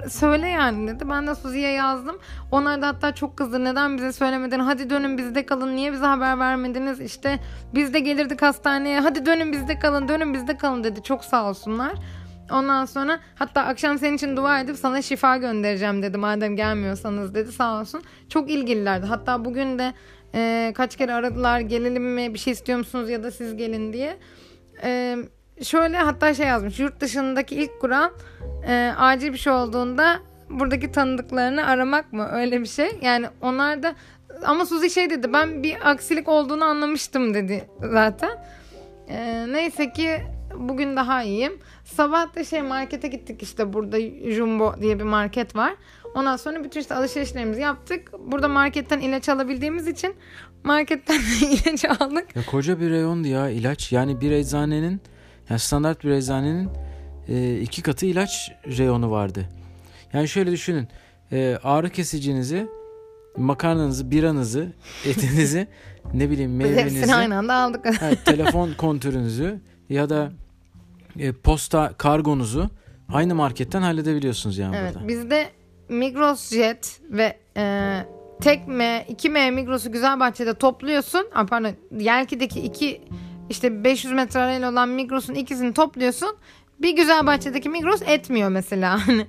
söyle yani dedi. Ben de Suzi'ye yazdım. Onlar da hatta çok kızdı. Neden bize söylemeden hadi dönün bizde kalın. Niye bize haber vermediniz? İşte biz de gelirdik hastaneye. Hadi dönün bizde kalın. Dönün bizde kalın dedi. Çok sağ olsunlar. Ondan sonra hatta akşam senin için dua edip sana şifa göndereceğim dedi. Madem gelmiyorsanız dedi sağ olsun. Çok ilgililerdi. Hatta bugün de e, kaç kere aradılar gelelim mi bir şey istiyor musunuz ya da siz gelin diye. E, şöyle hatta şey yazmış yurt dışındaki ilk kural e, acil bir şey olduğunda buradaki tanıdıklarını aramak mı öyle bir şey. Yani onlar da ama Suzi şey dedi ben bir aksilik olduğunu anlamıştım dedi zaten. E, neyse ki Bugün daha iyiyim. Sabah da şey markete gittik işte burada Jumbo diye bir market var. Ondan sonra bütün işte alışverişlerimizi yaptık. Burada marketten ilaç alabildiğimiz için marketten <laughs> ilaç aldık. Ya koca bir reyondu ya ilaç. Yani bir eczanenin yani standart bir eczanenin e, iki katı ilaç reyonu vardı. Yani şöyle düşünün. E, ağrı kesicinizi, makarnanızı, biranızı, <laughs> etinizi, ne bileyim meyvenizi, hepsini aynı anda aldık. ha, telefon kontürünüzü ya da e, posta kargonuzu aynı marketten halledebiliyorsunuz yani Evet burada. bizde Migros Jet ve e, tek M, 2M Migros'u Güzelbahçe'de topluyorsun. Aa, pardon Yelki'deki iki işte 500 metre arayla olan Migros'un ikisini topluyorsun. Bir Güzelbahçe'deki Migros etmiyor mesela. <laughs> Hani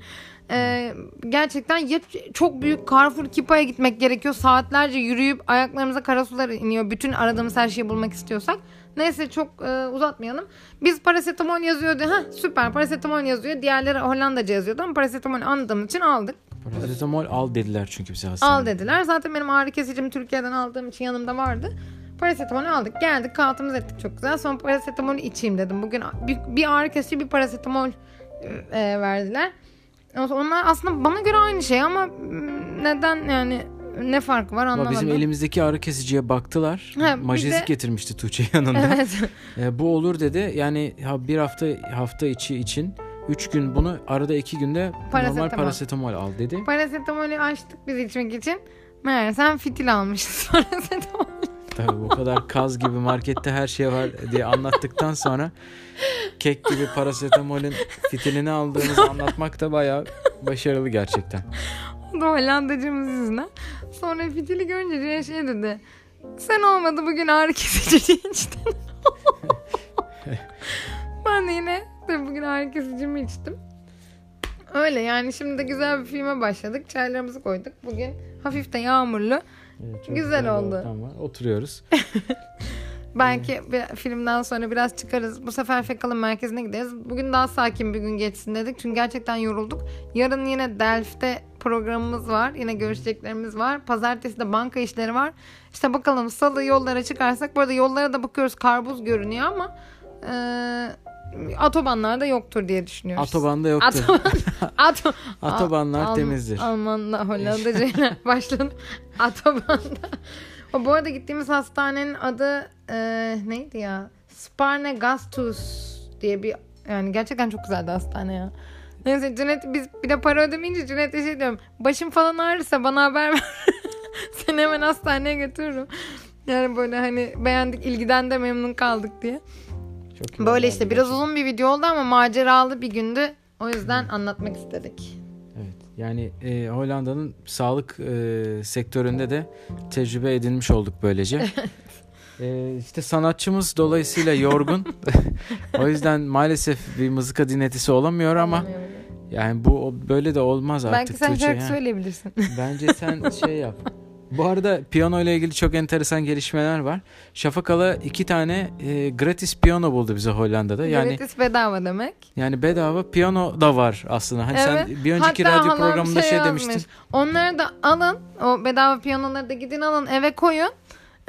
e, gerçekten ya çok büyük Carrefour Kipa'ya gitmek gerekiyor. Saatlerce yürüyüp ayaklarımıza kara sular iniyor. Bütün aradığımız her şeyi bulmak istiyorsak. Neyse çok e, uzatmayalım. Biz parasetamol yazıyordu. Ha süper parasetamol yazıyor. Diğerleri Hollandaca yazıyordu ama parasetamol anladığımız için aldık. Parasetamol al dediler çünkü bize hastanede. Al dediler. Zaten benim ağrı kesicim Türkiye'den aldığım için yanımda vardı. Parasetamolü aldık. Geldik kahvaltımızı ettik çok güzel. Sonra parasetamolü içeyim dedim. Bugün bir, bir ağrı kesici bir parasetamol e, verdiler. Onlar aslında bana göre aynı şey ama neden yani ne farkı var Ama anlamadım. bizim elimizdeki ağrı kesiciye baktılar. Ha, Majezik de- getirmişti Tuğçe yanında. Evet. E, bu olur dedi. Yani bir hafta hafta içi için 3 gün bunu arada 2 günde normal Parasetamol. parasetamol al dedi. Parasetamolü açtık biz içmek için. Meğersem fitil almışız <laughs> parasetamol. Tabii bu kadar kaz gibi markette her şey var diye anlattıktan sonra kek gibi parasetamolün fitilini aldığımızı anlatmak da bayağı başarılı gerçekten. O da Hollandacımız yüzünden. Sonra fitili görünce Cüneyt şey dedi. Sen olmadı bugün ağrı kesici içtin. <laughs> ben de yine de bugün ağrı kesicimi içtim. Öyle yani şimdi de güzel bir filme başladık. Çaylarımızı koyduk. Bugün hafif de yağmurlu. Evet, çok Güzel bir oldu. var. Oturuyoruz. <laughs> Belki bir filmden sonra biraz çıkarız. Bu sefer Fekal'ın merkezine gideriz. Bugün daha sakin bir gün geçsin dedik. Çünkü gerçekten yorulduk. Yarın yine Delft'te programımız var. Yine görüşeceklerimiz var. Pazartesi de banka işleri var. İşte bakalım salı yollara çıkarsak. Bu arada yollara da bakıyoruz. Karbuz görünüyor ama e, otobanlarda yoktur diye düşünüyoruz. Atobanda yoktu. Atoban, <laughs> ato, Atobanlar Al- temizdir. Almanla <laughs> Hollandacayla <laughs> başladım. Atobanda. O bu arada gittiğimiz hastanenin adı e, neydi ya? Sparne Gastus diye bir yani gerçekten çok güzeldi hastane ya. Neyse Cüneyt biz bir de para ödemeyince Cüneyt'e şey diyorum. Başım falan ağrırsa bana haber ver. Seni hemen hastaneye götürürüm. Yani böyle hani beğendik ilgiden de memnun kaldık diye. Çok Böyle işte biraz gerçekten. uzun bir video oldu ama maceralı bir gündü. O yüzden anlatmak istedik. Evet. Yani e, Hollanda'nın sağlık e, sektöründe de tecrübe edinmiş olduk böylece. <laughs> e, işte sanatçımız dolayısıyla yorgun. <laughs> o yüzden maalesef bir mızıka dinletisi olamıyor ama yani bu böyle de olmaz artık. Belki sen şarkı söyleyebilirsin. Bence sen şey yap. <laughs> Bu arada piyano ile ilgili çok enteresan gelişmeler var. Şafak Ala iki tane e, gratis piyano buldu bize Hollanda'da. Yani Gratis bedava demek. yani bedava piyano da var aslında. Hani Evet. sen bir önceki Hatta radyo programında şey, yazmış. demiştin. Onları da alın. O bedava piyanoları da gidin alın eve koyun.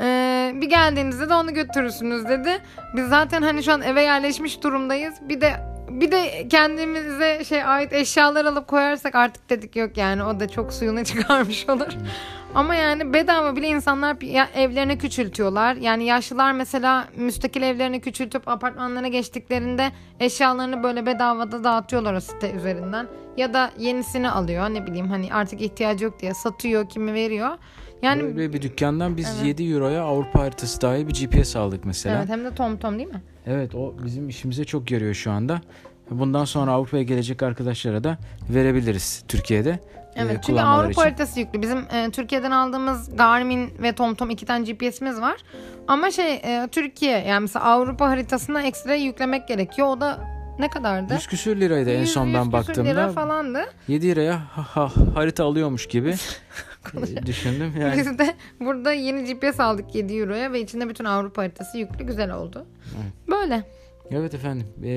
Ee, bir geldiğinizde de onu götürürsünüz dedi. Biz zaten hani şu an eve yerleşmiş durumdayız. Bir de bir de kendimize şey ait eşyalar alıp koyarsak artık dedik yok yani o da çok suyunu <laughs> çıkarmış olur. Ama yani bedava bile insanlar evlerini küçültüyorlar. Yani yaşlılar mesela müstakil evlerini küçültüp apartmanlara geçtiklerinde eşyalarını böyle bedavada dağıtıyorlar o site üzerinden. Ya da yenisini alıyor ne bileyim hani artık ihtiyacı yok diye satıyor kimi veriyor. Yani Böyle bir dükkandan biz Evet. 7 euroya Avrupa haritası dahil bir GPS aldık mesela. evet Evet. hem de tom tom değil mi? o bizim işimize çok yarıyor şu anda. Bundan sonra Avrupa'ya gelecek arkadaşlara da verebiliriz Türkiye'de. E, Evet çünkü Avrupa için. haritası yüklü. Bizim e, Türkiye'den aldığımız Garmin ve TomTom iki tane GPS'imiz var. Ama şey e, Türkiye yani mesela Avrupa haritasına ekstra yüklemek gerekiyor. O da ne kadardı? 100 küsür liraydı en 100 son ben 100 küsür lira baktığımda. falandı. 7 liraya ha- ha- harita alıyormuş gibi <laughs> e, düşündüm. Yani Biz de burada yeni GPS aldık 7 euroya ve içinde bütün Avrupa haritası yüklü güzel oldu. Evet. Böyle. Evet efendim. Ee,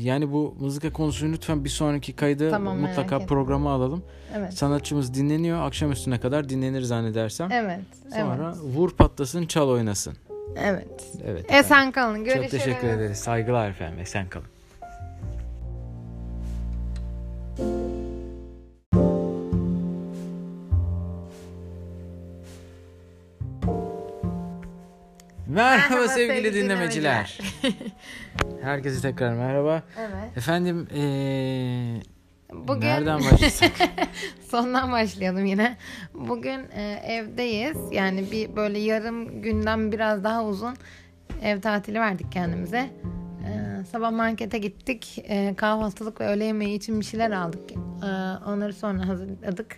yani bu mızıka konusunu lütfen bir sonraki kaydı Tamam, mutlaka programa alalım. Evet. Sanatçımız dinleniyor. Akşam üstüne kadar dinlenir zannedersem. Evet. Sonra evet. vur patlasın çal oynasın. Evet. Evet. Esen kalın. Görüşürüz. Çok teşekkür ederiz. Saygılar efendim. Esen kalın. Merhaba, Merhaba sevgili, sevgili dinlemeciler. <laughs> Herkese tekrar merhaba. Evet. Efendim ee, Bugün nereden başlasak? <laughs> sondan başlayalım yine. Bugün e, evdeyiz. Yani bir böyle yarım günden biraz daha uzun ev tatili verdik kendimize. E, sabah markete gittik. E, kahvaltılık ve öğle yemeği için bir şeyler aldık. E, onları sonra hazırladık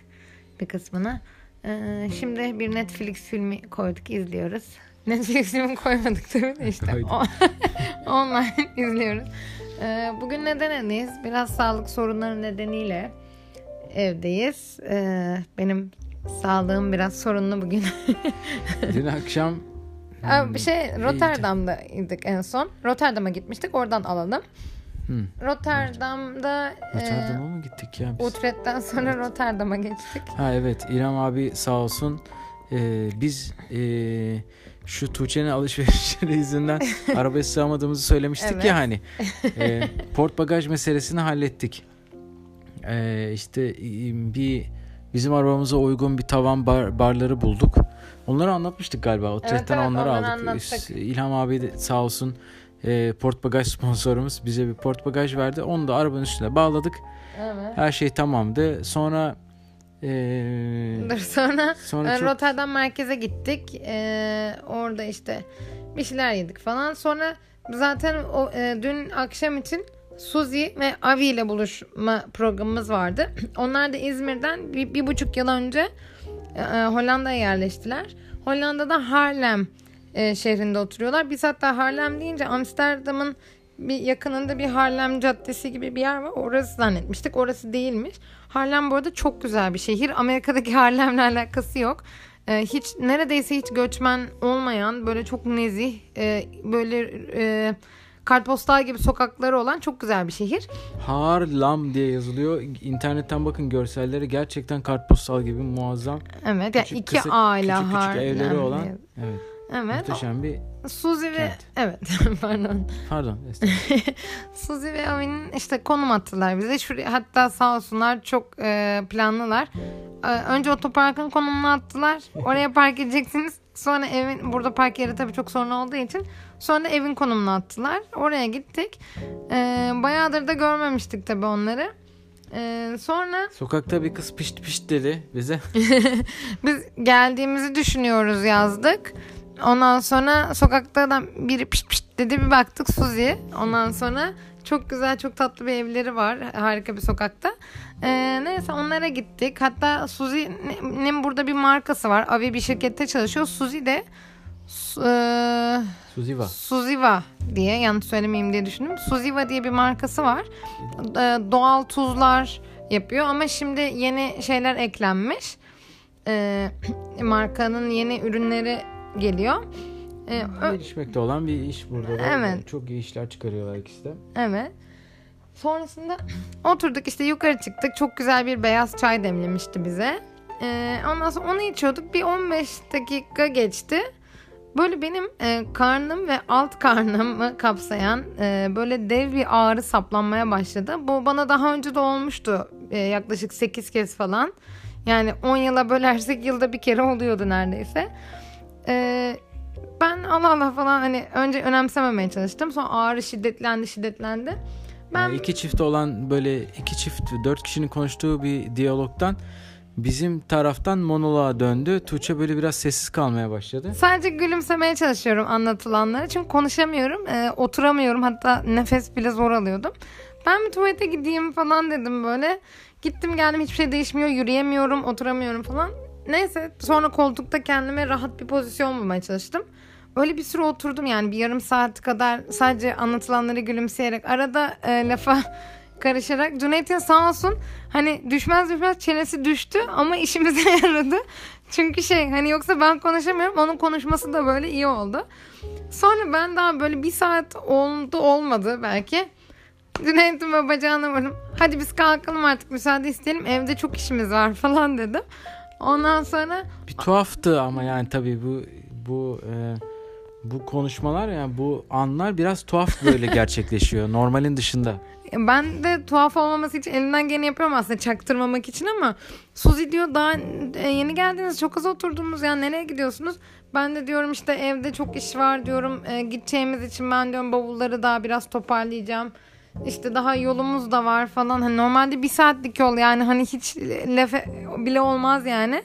bir kısmını. E, şimdi bir Netflix filmi koyduk izliyoruz. Netflix filmi koymadık tabii de işte. <laughs> Online <laughs> izliyoruz. E, bugün neden evdeyiz? Biraz sağlık sorunları nedeniyle evdeyiz. E, benim sağlığım biraz sorunlu bugün. <laughs> Dün akşam Abi bir şey Rotterdam'daydık en son. Rotterdam'a gitmiştik. Oradan alalım. Hı. Rotterdam'da Rotterdam'a mı gittik ya e, biz? Utrecht'ten sonra Rotterdam'a geçtik. Ha evet İrem abi sağ olsun Ee, biz ee, şu Tuğçe'nin alışverişleri <laughs> yüzünden arabaya sığamadığımızı söylemiştik Evet. ya hani <laughs> Ee, port bagaj meselesini hallettik. Ee, işte bir bizim arabamıza uygun bir tavan bar, barları bulduk. Onları anlatmıştık galiba. Utrecht'ten evet, onları onları aldık. anlattık. İlham abi de sağ olsun ee, port bagaj <laughs> sponsorumuz bize bir port bagaj verdi. Onu da arabanın üstüne bağladık. Evet. Her şey tamamdı. Sonra ee, Dur sonra sonra e, çok Rotterdam merkeze gittik. E, orada işte bir şeyler yedik falan. Sonra zaten o e, dün akşam için Suzi ve Avi ile buluşma programımız vardı. <clears throat> Onlar da İzmir'den bir, bir buçuk yıl önce e, e, Hollanda'ya yerleştiler. Hollanda'da Haarlem e, şehrinde oturuyorlar. Biz hatta Haarlem deyince Amsterdam'ın bir yakınında bir Harlem Caddesi gibi bir yer var. Orası zannetmiştik. Orası değilmiş. Harlem bu arada çok güzel bir şehir. Amerika'daki <laughs> Harlem'le alakası yok. Ee, hiç neredeyse hiç göçmen olmayan böyle çok nezih e, böyle e, kartpostal gibi sokakları olan çok güzel bir şehir. Harlem diye yazılıyor. İnternetten bakın görselleri gerçekten kartpostal gibi muazzam. Evet. Yani Küçük, iki kısık, aile küçük küçük Harlem. evleri olan. Evet. Evet. Muhteşem bir Suzi ve Kent. evet <laughs> pardon. pardon. <laughs> Suzi ve Avi'nin işte konum attılar bize. Şuraya, hatta sağ olsunlar çok e, planlılar. E, önce otoparkın konumunu attılar. Oraya park edeceksiniz. Sonra evin burada park yeri tabii çok sorun olduğu için sonra evin konumunu attılar. Oraya gittik. E, bayağıdır da görmemiştik tabii onları. E, sonra Sokakta bir kız pişt pişt dedi bize. <laughs> biz geldiğimizi düşünüyoruz yazdık. Ondan sonra sokakta da biri pişt pişt dedi bir baktık Suzi. Ondan sonra çok güzel çok tatlı bir evleri var harika bir sokakta. Ee, neyse onlara gittik. Hatta Suzi'nin burada bir markası var. Avi bir şirkette çalışıyor. Suzi de eee, Suziva. Suziva diye yanlış söylemeyeyim diye düşündüm. Suziva diye bir markası var. Ee, Doğal tuzlar yapıyor ama şimdi yeni şeyler eklenmiş. Ee, markanın yeni ürünleri geliyor. Ee, Gelişmekte olan bir iş burada. da. Evet. Çok iyi işler çıkarıyorlar ikisi de. Evet. Sonrasında oturduk işte yukarı çıktık. Çok güzel bir beyaz çay demlemişti bize. Ee, ondan sonra onu içiyorduk. Bir 15 dakika geçti. Böyle benim e, karnım ve alt karnımı kapsayan e, böyle dev bir ağrı saplanmaya başladı. Bu bana daha önce de olmuştu. E, yaklaşık 8 kez falan. Yani 10 yıla bölersek yılda bir kere oluyordu neredeyse. E, ben Allah Allah falan hani önce önemsememeye çalıştım. Sonra ağrı şiddetlendi şiddetlendi. Ben Yani iki çift olan böyle iki çift dört kişinin konuştuğu bir diyalogtan bizim taraftan monoloğa döndü. Tuğçe böyle biraz sessiz kalmaya başladı. sadece gülümsemeye çalışıyorum anlatılanlara. Çünkü konuşamıyorum. e, oturamıyorum. Hatta nefes bile zor alıyordum. Ben bir tuvalete gideyim falan dedim böyle. Gittim geldim hiçbir şey değişmiyor. Yürüyemiyorum, oturamıyorum falan. Neyse sonra koltukta kendime rahat bir pozisyon bulmaya çalıştım. Öyle bir süre oturdum yani bir yarım saat kadar sadece anlatılanları gülümseyerek arada e, lafa <laughs> karışarak Cüneyt'in sağ olsun hani düşmez düşmez çenesi düştü ama işimize <laughs> yaradı. Çünkü şey hani yoksa ben konuşamıyorum onun konuşması da böyle iyi oldu. Sonra ben daha böyle bir saat oldu olmadı belki. Cüneyt'in ve bacağına varım. Hadi biz kalkalım artık müsaade isteyelim evde çok işimiz var <laughs> falan dedim. Ondan sonra Bir tuhaftı ama yani tabii bu bu e, bu konuşmalar yani bu anlar biraz tuhaf böyle <laughs> gerçekleşiyor normalin dışında. Ben de tuhaf olmaması için elinden gene yapıyorum aslında çaktırmamak için ama Suzi diyor daha e, yeni geldiniz çok az oturdunuz yani nereye gidiyorsunuz? Ben de diyorum işte evde çok iş var diyorum e, gideceğimiz için ben diyorum bavulları daha biraz toparlayacağım. İşte daha yolumuz da var falan. Hani normalde bir saatlik yol yani hani hiç laf bile olmaz yani.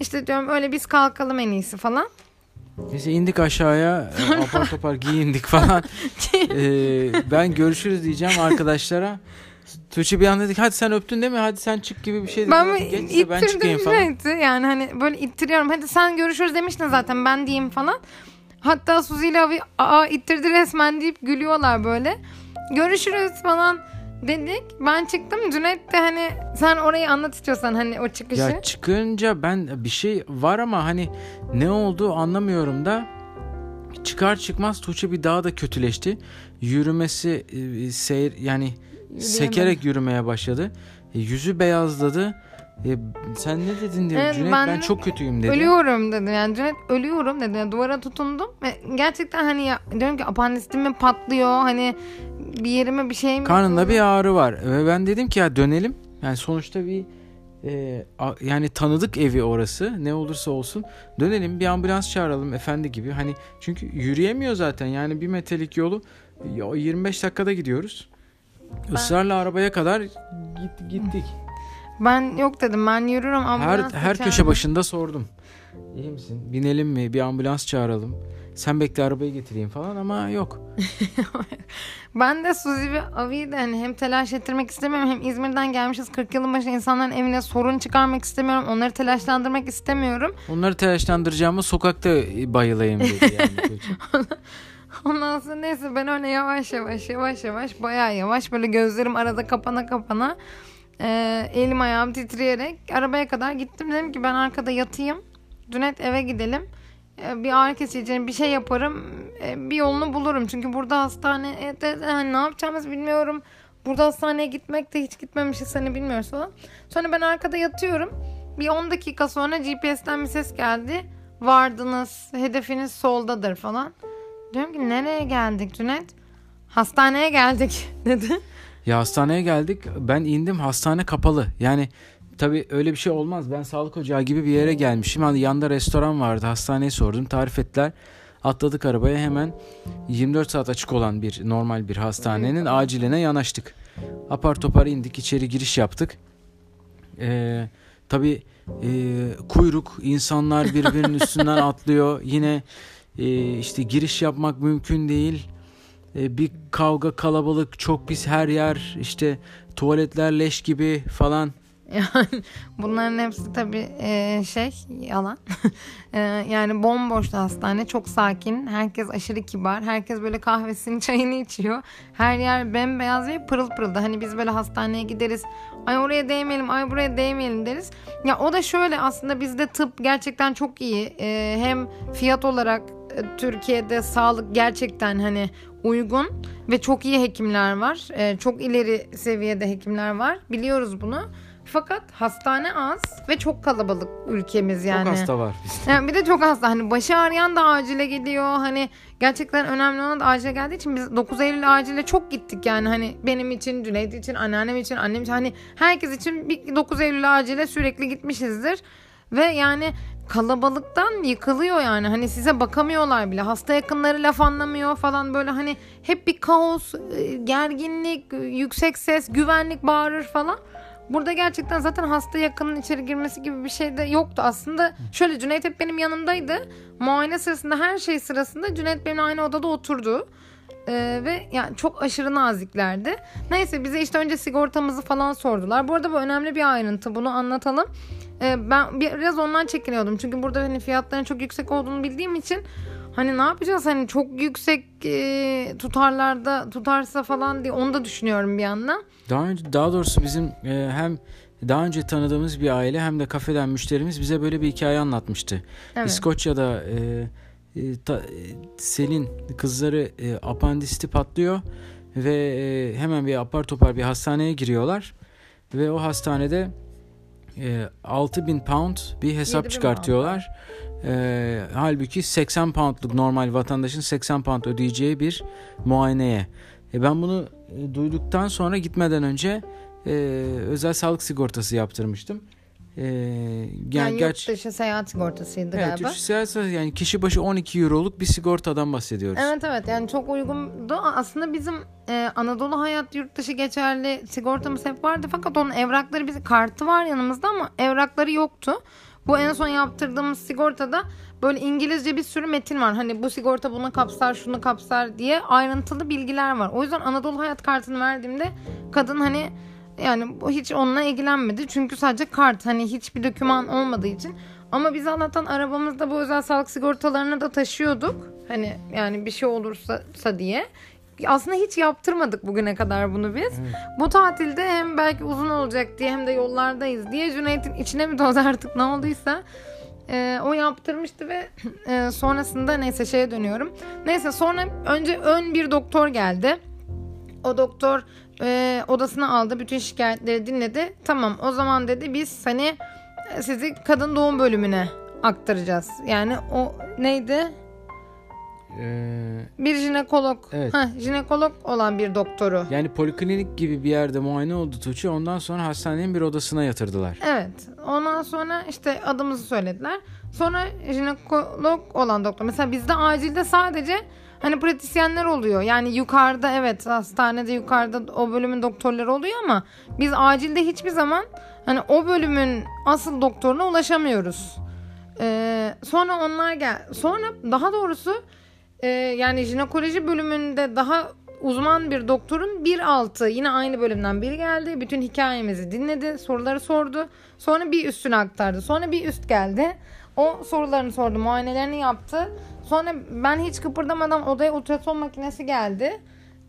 İşte diyorum öyle biz kalkalım en iyisi falan. Biz indik aşağıya <laughs> e, apar topar giyindik falan. <laughs> ee, ben görüşürüz diyeceğim arkadaşlara. Tuğçe bir an dedik hadi sen öptün değil mi? Hadi sen çık gibi bir şey dedi. Ben Geç de ittirdim ben çıkayım falan. Şeydi. Yani hani böyle ittiriyorum. Hadi sen görüşürüz demiştin zaten ben diyeyim falan. Hatta Suzi ile abi aa ittirdi resmen deyip gülüyorlar böyle. Görüşürüz falan dedik. Ben çıktım. Cüneyt de hani sen orayı anlat istiyorsan hani o çıkışı. Ya çıkınca ben bir şey var ama hani ne oldu anlamıyorum da çıkar çıkmaz Tuğçe bir daha da kötüleşti. Yürümesi e, seyir yani sekerek yürümeye başladı. E, yüzü beyazladı. E, sen ne dedin diye Evet, Cüneyt ben ben, çok kötüyüm dedi. Ölüyorum dedi yani Cüneyt ölüyorum dedi yani duvara tutundum ve gerçekten hani ya diyorum ki apandistim mi patlıyor hani bir yerime bir şey mi Karnında bir ağrı var ve ben dedim ki ya dönelim. Yani sonuçta bir e, a- yani tanıdık evi orası ne olursa olsun dönelim bir ambulans çağıralım efendi gibi hani çünkü yürüyemiyor zaten yani bir metrelik yolu ya 25 dakikada gidiyoruz. Israrla arabaya kadar git, gittik. ben yok dedim ben yürürüm Her ambulans her da köşe başında sordum. İyi misin? Binelim mi? Bir ambulans çağıralım. Sen bekle arabayı getireyim falan ama yok. <laughs> Ben de Suzi ve Avi'yi de hani hem telaş ettirmek istemiyorum hem İzmir'den gelmişiz 40 yılın başı insanların evine sorun çıkarmak istemiyorum. Onları telaşlandırmak istemiyorum. Onları telaşlandıracağımı sokakta bayılayım dedi yani. <laughs> Ondan sonra neyse ben öyle yavaş yavaş yavaş yavaş bayağı yavaş böyle gözlerim arada kapana kapana e, elim ayağım titreyerek arabaya kadar gittim. Dedim ki ben arkada yatayım. Cüneyt eve gidelim. E, bir ağrı kesici bir şey yaparım. E, bir yolunu bulurum. Çünkü burada hastane e, de, hani ne yapacağımızı bilmiyorum. Burada hastaneye gitmek de hiç gitmemişiz hani bilmiyoruz falan. Sonra ben arkada yatıyorum. Bir 10 dakika sonra GPS'ten bir ses geldi. Vardınız, hedefiniz soldadır falan. Diyorum ki nereye geldik Cüneyt? Hastaneye geldik <laughs> dedi. Ya hastaneye geldik. Ben indim hastane kapalı. Yani tabii öyle bir şey olmaz. Ben sağlık ocağı gibi bir yere gelmişim. Hani yanda restoran vardı. Hastaneyi sordum. Tarif ettiler. Atladık arabaya hemen 24 saat açık olan bir normal bir hastanenin aciline yanaştık. Apar topar indik içeri giriş yaptık. Ee, tabii e, kuyruk insanlar birbirinin <laughs> üstünden atlıyor. Yine e, işte giriş yapmak mümkün değil. E, bir kavga kalabalık çok pis her yer işte tuvaletler leş gibi falan. <laughs> Yani bunların hepsi tabii e, şey yalan. <laughs> E, yani bomboştu hastane. Çok sakin. Herkes aşırı kibar. Herkes böyle kahvesini çayını içiyor. Her yer bembeyaz ve pırıl pırıldı. Hani biz böyle hastaneye gideriz. Ay oraya değmeyelim, ay buraya değmeyelim deriz. Ya o da şöyle aslında bizde tıp gerçekten çok iyi. E, hem fiyat olarak Türkiye'de sağlık gerçekten hani uygun ve çok iyi hekimler var. Çok ileri seviyede hekimler var. Biliyoruz bunu. Fakat hastane az ve çok kalabalık ülkemiz yani. Çok hasta var bizde. Yani bir de çok hasta. Hani başı ağrıyan da acile geliyor. Hani gerçekten önemli olan da acile geldiği için biz 9 Eylül acile çok gittik yani. Hani benim için, Cüneyt için, anneannem için, annem için. Hani herkes için bir 9 Eylül acile sürekli gitmişizdir. Ve yani kalabalıktan yıkılıyor yani. Hani size bakamıyorlar bile. Hasta yakınları laf anlamıyor falan böyle hani hep bir kaos, e, gerginlik, yüksek ses, güvenlik bağırır falan. Burada gerçekten zaten hasta yakının içeri girmesi gibi bir şey de yoktu. Aslında şöyle Cüneyt hep benim yanımdaydı. Muayene sırasında her şey sırasında Cüneyt benimle aynı odada oturdu. Ee, ve yani çok aşırı naziklerdi. Neyse bize işte önce sigortamızı falan sordular. Bu arada bu önemli bir ayrıntı. Bunu anlatalım. Ee, ben biraz ondan çekiniyordum. Çünkü burada hani fiyatların çok yüksek olduğunu bildiğim için hani ne yapacağız hani çok yüksek e, tutarlarda tutarsa falan diye onu da düşünüyorum bir yandan. Daha önce daha doğrusu bizim e, hem daha önce tanıdığımız bir aile hem de kafeden müşterimiz bize böyle bir hikaye anlatmıştı. Evet. İskoçya'da e, e, ta- e, Selin kızları e, apandisti patlıyor ve e, hemen bir apar topar bir hastaneye giriyorlar ve o hastanede e, 6000 pound bir hesap 7000 çıkartıyorlar. E, halbuki 80 poundluk normal vatandaşın 80 pound ödeyeceği bir muayeneye. E, ben bunu e, duyduktan sonra gitmeden önce e, özel sağlık sigortası yaptırmıştım. E, Yani, yani yurt dışı seyahat sigortasıydı evet, galiba. üç seyahat- yani kişi başı 12 euroluk bir sigortadan bahsediyoruz. Evet evet yani çok uygundu. Aslında bizim e, Anadolu Hayat yurt dışı geçerli sigortamız hep vardı. Fakat onun evrakları biz kartı var yanımızda ama evrakları yoktu. Bu en son yaptırdığımız sigortada böyle İngilizce bir sürü metin var. Hani bu sigorta bunu kapsar, şunu kapsar diye ayrıntılı bilgiler var. O yüzden Anadolu Hayat kartını verdiğimde kadın hani yani bu hiç onunla ilgilenmedi. Çünkü sadece kart hani hiçbir doküman olmadığı için. Ama biz Allah'tan arabamızda bu özel sağlık sigortalarını da taşıyorduk. Hani yani bir şey olursa diye. Aslında hiç yaptırmadık bugüne kadar bunu biz. Bu tatilde hem belki uzun olacak diye hem de yollardayız diye Cüneyt'in içine mi toz artık ne olduysa e, o yaptırmıştı ve <clears throat> e, sonrasında neyse şeye dönüyorum. Neyse sonra önce ön bir doktor geldi. O doktor e, odasına aldı. Bütün şikayetleri dinledi. Tamam o zaman dedi biz hani e, sizi kadın doğum bölümüne aktaracağız. Yani o neydi? E, Bir jinekolog. Evet. Heh, jinekolog olan bir doktoru. yani poliklinik gibi bir yerde muayene oldu Tuğçe. Ondan sonra hastanenin bir odasına yatırdılar. Evet. Ondan sonra işte adımızı söylediler. Sonra jinekolog olan doktor. Mesela bizde acilde sadece hani pratisyenler oluyor. Yani yukarıda evet hastanede yukarıda o bölümün doktorları oluyor ama biz acilde hiçbir zaman hani o bölümün asıl doktoruna ulaşamıyoruz. Ee, sonra onlar gel. Sonra daha doğrusu e, yani jinekoloji bölümünde daha uzman bir doktorun bir altı yine aynı bölümden biri geldi. Bütün hikayemizi dinledi, soruları sordu. Sonra bir üstüne aktardı. Sonra bir üst geldi. O sorularını sordu, muayenelerini yaptı. Sonra ben hiç kıpırdamadan odaya ultrason makinesi geldi.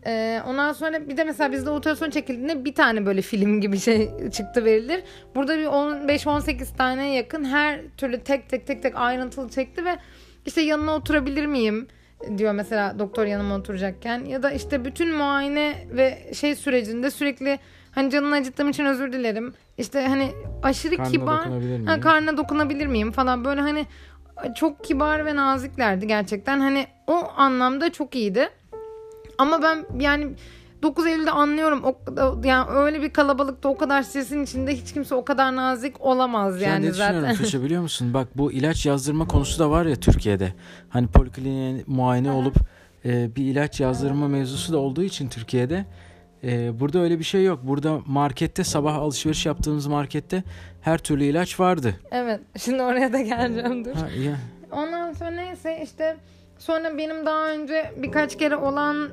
Ee, ondan sonra bir de mesela bizde ultrason çekildiğinde bir tane böyle film gibi şey çıktı verilir. Burada bir 15-18 tane yakın her türlü tek tek tek tek ayrıntılı çekti ve işte yanına oturabilir miyim diyor mesela doktor yanıma oturacakken ya da işte bütün muayene ve şey sürecinde sürekli hani canını acıttığım için özür dilerim. İşte hani aşırı Karnına kibar ha, karnına dokunabilir miyim falan böyle hani çok kibar ve naziklerdi gerçekten. Hani o anlamda çok iyiydi. Ama ben yani 9 Eylül'de anlıyorum. O, yani öyle bir kalabalıkta o kadar stresin içinde hiç kimse o kadar nazik olamaz Yani düşünüyorum zaten. Tuğçe <laughs> biliyor musun? Bak bu ilaç yazdırma konusu da var ya Türkiye'de. Hani polikliniğe muayene olup e, bir ilaç yazdırma mevzusu da olduğu için Türkiye'de e, burada öyle bir şey yok. Burada markette sabah alışveriş yaptığımız markette her türlü ilaç vardı. Evet. Şimdi oraya da geleceğim dur. Ha, ya. Ondan sonra neyse işte sonra benim daha önce birkaç kere olan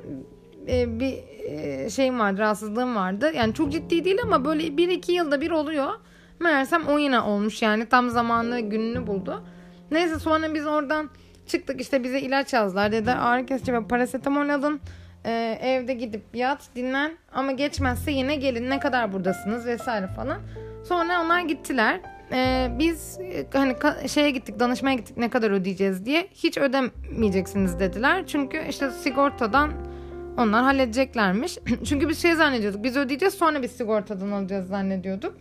e, bir e, şeyim vardı, rahatsızlığım vardı. Yani çok ciddi değil ama böyle bir iki yılda bir oluyor. Meğersem o yine olmuş yani tam zamanlı gününü buldu. Neyse sonra biz oradan çıktık işte bize ilaç yazdılar. Dediler ağrı kesici ve parasetamol alın. E, evde gidip yat dinlen ama geçmezse yine gelin ne kadar buradasınız vesaire falan. Sonra onlar gittiler. Ee, biz e, hani şeye gittik danışmaya gittik ne kadar ödeyeceğiz diye hiç ödemeyeceksiniz dediler. Çünkü işte sigortadan onlar halledeceklermiş. <clears throat> Çünkü biz şey zannediyorduk biz ödeyeceğiz sonra biz sigortadan alacağız zannediyorduk.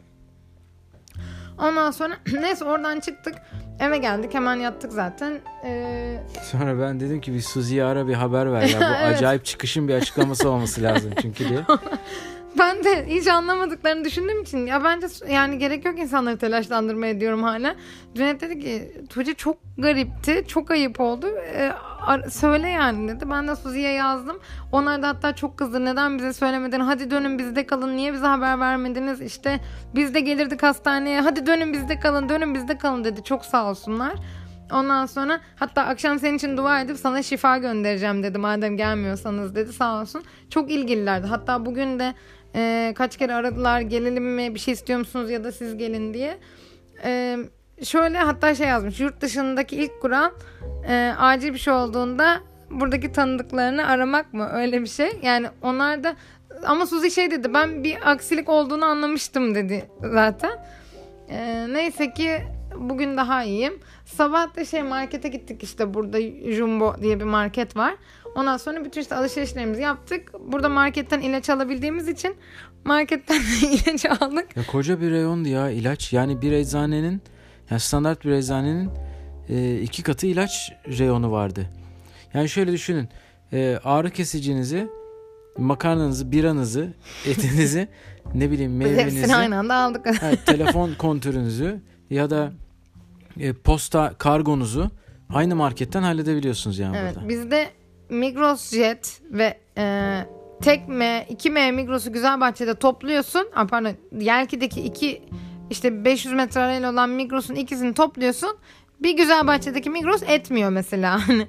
Ondan sonra <clears throat> neyse oradan çıktık eve geldik hemen yattık zaten. Ee, Sonra ben dedim ki bir Suzi'ye ara bir haber ver ya. Bu <laughs> Evet. acayip çıkışın bir açıklaması olması lazım çünkü diye. <laughs> Ben de hiç anlamadıklarını düşündüğüm için ya bence yani gerek yok insanları telaşlandırmaya diyorum hala. Cüneyt dedi ki Tuğçe çok garipti. Çok ayıp oldu. Ee, söyle yani dedi. Ben de Suzi'ye yazdım. Onlar da hatta çok kızdı. Neden bize söylemedin? Hadi dönün bizde kalın. Niye bize haber vermediniz? İşte biz de gelirdik hastaneye. Hadi dönün bizde kalın. Dönün bizde kalın dedi. Çok sağ olsunlar. Ondan sonra hatta akşam senin için dua edip sana şifa göndereceğim dedi. Madem gelmiyorsanız dedi sağ olsun. Çok ilgililerdi. Hatta bugün de e, kaç kere aradılar gelelim mi bir şey istiyor musunuz ya da siz gelin diye. E, şöyle hatta şey yazmış yurt dışındaki ilk kural e, acil bir şey olduğunda buradaki tanıdıklarını aramak mı öyle bir şey. Yani onlar da ama Suzi şey dedi ben bir aksilik olduğunu anlamıştım dedi zaten. E, neyse ki bugün daha iyiyim. Sabah da şey markete gittik işte burada Jumbo diye bir market var. Ondan sonra bütün işte alışverişlerimizi yaptık. Burada marketten ilaç alabildiğimiz için marketten <laughs> ilacı aldık. Ya koca bir reyondu ya ilaç. Yani bir eczanenin yani standart bir eczanenin e, iki katı ilaç reyonu vardı. Yani şöyle düşünün. E, ağrı kesicinizi, makarnanızı, biranızı, <laughs> etinizi, ne bileyim Biz hepsini meyvenizi, aynı anda aldık. ha, telefon kontürünüzü ya da e, posta kargonuzu aynı marketten halledebiliyorsunuz yani Evet burada. bizde Migros Jet ve e, tek M, 2M Migros'u Güzelbahçe'de topluyorsun. Aa, pardon Yelki'deki iki işte 500 metre arayla olan Migros'un ikisini topluyorsun. Bir Güzelbahçe'deki Migros etmiyor mesela. <laughs> Hani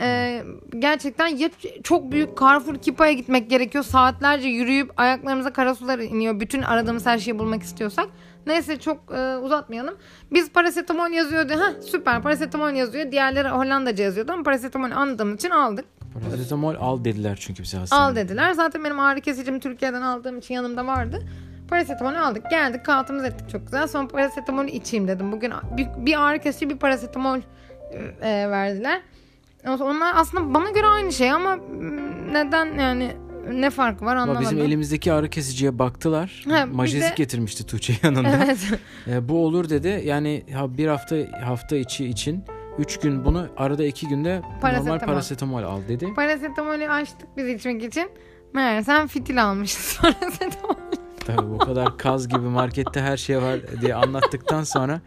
e, gerçekten ya çok büyük Carrefour Kipa'ya gitmek gerekiyor. Saatlerce yürüyüp ayaklarımıza kara sular iniyor. Bütün aradığımız her şeyi bulmak istiyorsak. Neyse çok e, uzatmayalım. Biz parasetamol yazıyordu. Ha süper parasetamol yazıyor. Diğerleri Hollandaca yazıyordu ama parasetamol anladığımız için aldık. Parasetamol al dediler çünkü bize hastanede. Al dediler. Zaten benim ağrı kesicim Türkiye'den aldığım için yanımda vardı. Parasetamolü aldık. Geldik kahvaltımızı ettik çok güzel. Sonra parasetamolü içeyim dedim. Bugün bir, bir ağrı kesici bir parasetamol e, verdiler. Onlar aslında bana göre aynı şey ama neden yani ne farkı var Ama anlamadım. bizim elimizdeki ağrı kesiciye baktılar. Ha, Majezik de- getirmişti Tuğçe yanında. Evet. <laughs> E, bu olur dedi. Yani bir hafta hafta içi için 3 gün bunu arada 2 günde normal Parasetamol. parasetamol al dedi. Parasetamolü açtık biz içmek için. Meğersem fitil almışız <laughs> parasetamol. Tabii bu kadar kaz gibi markette her şey var diye anlattıktan sonra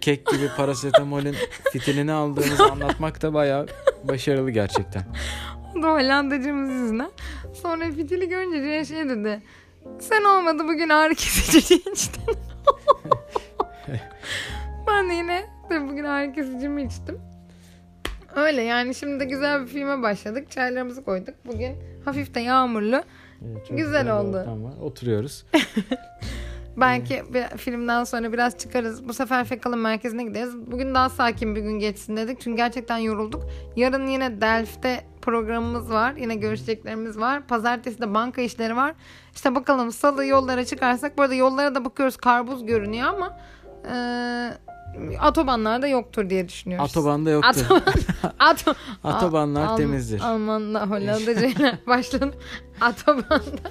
kek gibi parasetamolün fitilini aldığımızı anlatmak da bayağı başarılı gerçekten. O da Hollandacımız yüzünden. Sonra fitili görünce Cüneyt şey dedi. Sen olmadı bugün ağrı kesici içtin. <laughs> ben de yine tabii bugün ağrı kesicimi içtim. Öyle yani şimdi de güzel bir filme başladık. Çaylarımızı koyduk. Bugün hafif de yağmurlu. Evet, çok Güzel oldu. var. Oturuyoruz. <laughs> Belki bir filmden sonra biraz çıkarız. Bu sefer Fekal'ın merkezine gideriz. Bugün daha sakin bir gün geçsin dedik. Çünkü gerçekten yorulduk. Yarın yine Delft'te programımız var. Yine görüşeceklerimiz var. Pazartesi de banka işleri var. İşte bakalım salı yollara çıkarsak. Bu arada yollara da bakıyoruz. Karbuz görünüyor ama e, otobanlarda yoktur diye düşünüyoruz. Otobanda yoktur. Otoban, <laughs> Ato, Otobanlar Al- temizdir. Almanla Hollandacayla <laughs> başladım. Otobanda.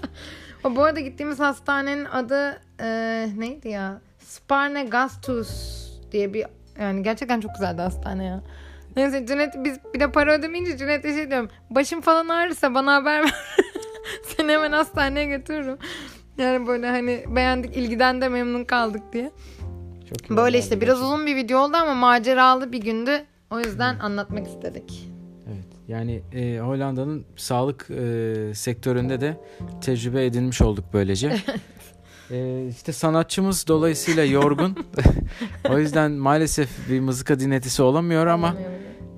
O, bu arada gittiğimiz hastanenin adı e, neydi ya? Sparne Gastus diye bir yani gerçekten çok güzeldi hastane ya. Neyse Cüneyt biz bir de para ödemeyince Cüneyt'e şey diyorum. Başım falan ağrırsa bana haber ver. <laughs> Seni hemen hastaneye götürürüm. Yani böyle hani beğendik ilgiden de memnun kaldık diye. Çok Böyle işte biraz uzun bir video oldu ama maceralı bir gündü. O yüzden anlatmak istedik. Evet. Yani e, Hollanda'nın sağlık e, sektöründe de tecrübe edinmiş olduk böylece. <laughs> e, işte sanatçımız dolayısıyla yorgun. <laughs> o yüzden maalesef bir mızıka dinletisi olamıyor ama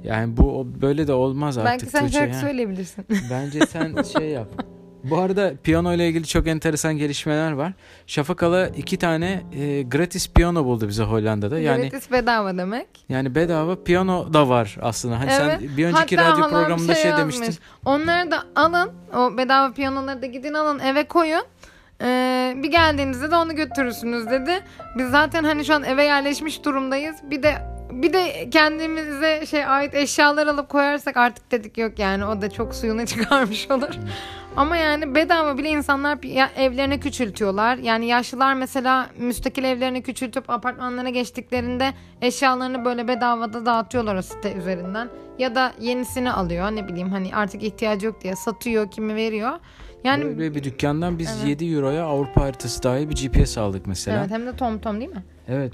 yani bu böyle de olmaz artık. Belki sen şarkı söyleyebilirsin. Bence sen şey yap. <laughs> Bu arada piyano ile ilgili çok enteresan gelişmeler var. Şafak Ala iki tane e, gratis piyano buldu bize Hollanda'da. Yani Gratis bedava demek. yani bedava piyano da var aslında. Hani Evet. sen bir önceki Hatta radyo programında şey, yazmış. demiştin. Onları da alın. O bedava piyanoları da gidin alın eve koyun. Ee, bir geldiğinizde de onu götürürsünüz dedi. Biz zaten hani şu an eve yerleşmiş durumdayız. Bir de bir de kendimize şey ait eşyalar alıp koyarsak artık dedik yok yani o da çok suyunu <laughs> çıkarmış olur. Ama yani bedava bile insanlar evlerini küçültüyorlar. Yani yaşlılar mesela müstakil evlerini küçültüp apartmanlara geçtiklerinde eşyalarını böyle bedavada dağıtıyorlar o site üzerinden. Ya da yenisini alıyor ne bileyim hani artık ihtiyacı yok diye satıyor kimi veriyor. Yani Böyle bir dükkandan biz Evet. 7 euroya Avrupa haritası dahil bir GPS aldık mesela. evet Evet. hem de tom tom değil mi?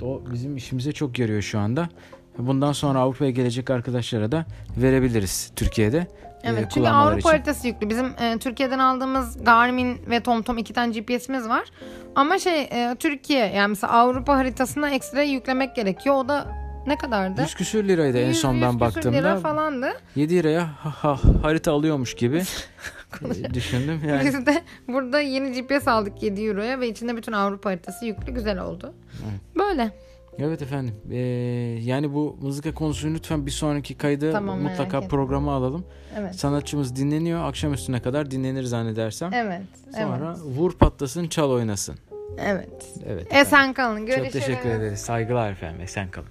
o bizim işimize çok yarıyor şu anda. Bundan sonra Avrupa'ya gelecek arkadaşlara da verebiliriz Türkiye'de. E, Evet çünkü kullanmaları Avrupa için. haritası yüklü. Bizim e, Türkiye'den aldığımız Garmin ve TomTom iki tane GPS'imiz var. Ama şey e, Türkiye yani mesela Avrupa haritasına ekstra yüklemek gerekiyor. O da ne kadardı? 100 küsür liraydı en 100 son 100 ben baktığımda. lira falandı. 7 liraya ha, ha, harita alıyormuş gibi <laughs> e, düşündüm. Yani Biz de burada yeni GPS aldık 7 euroya ve içinde bütün Avrupa haritası yüklü güzel oldu. Böyle. Evet efendim. Ee, yani bu mızıka konusunu lütfen bir sonraki kaydı tamam, mutlaka programa alalım. Evet. Sanatçımız dinleniyor. Akşam üstüne kadar dinlenir zannedersem. Evet. Sonra evet. vur patlasın, çal oynasın. Evet. Evet. Esen efendim. kalın. Görüşürüz. Çok teşekkür ederiz. Saygılar efendim. Esen kalın.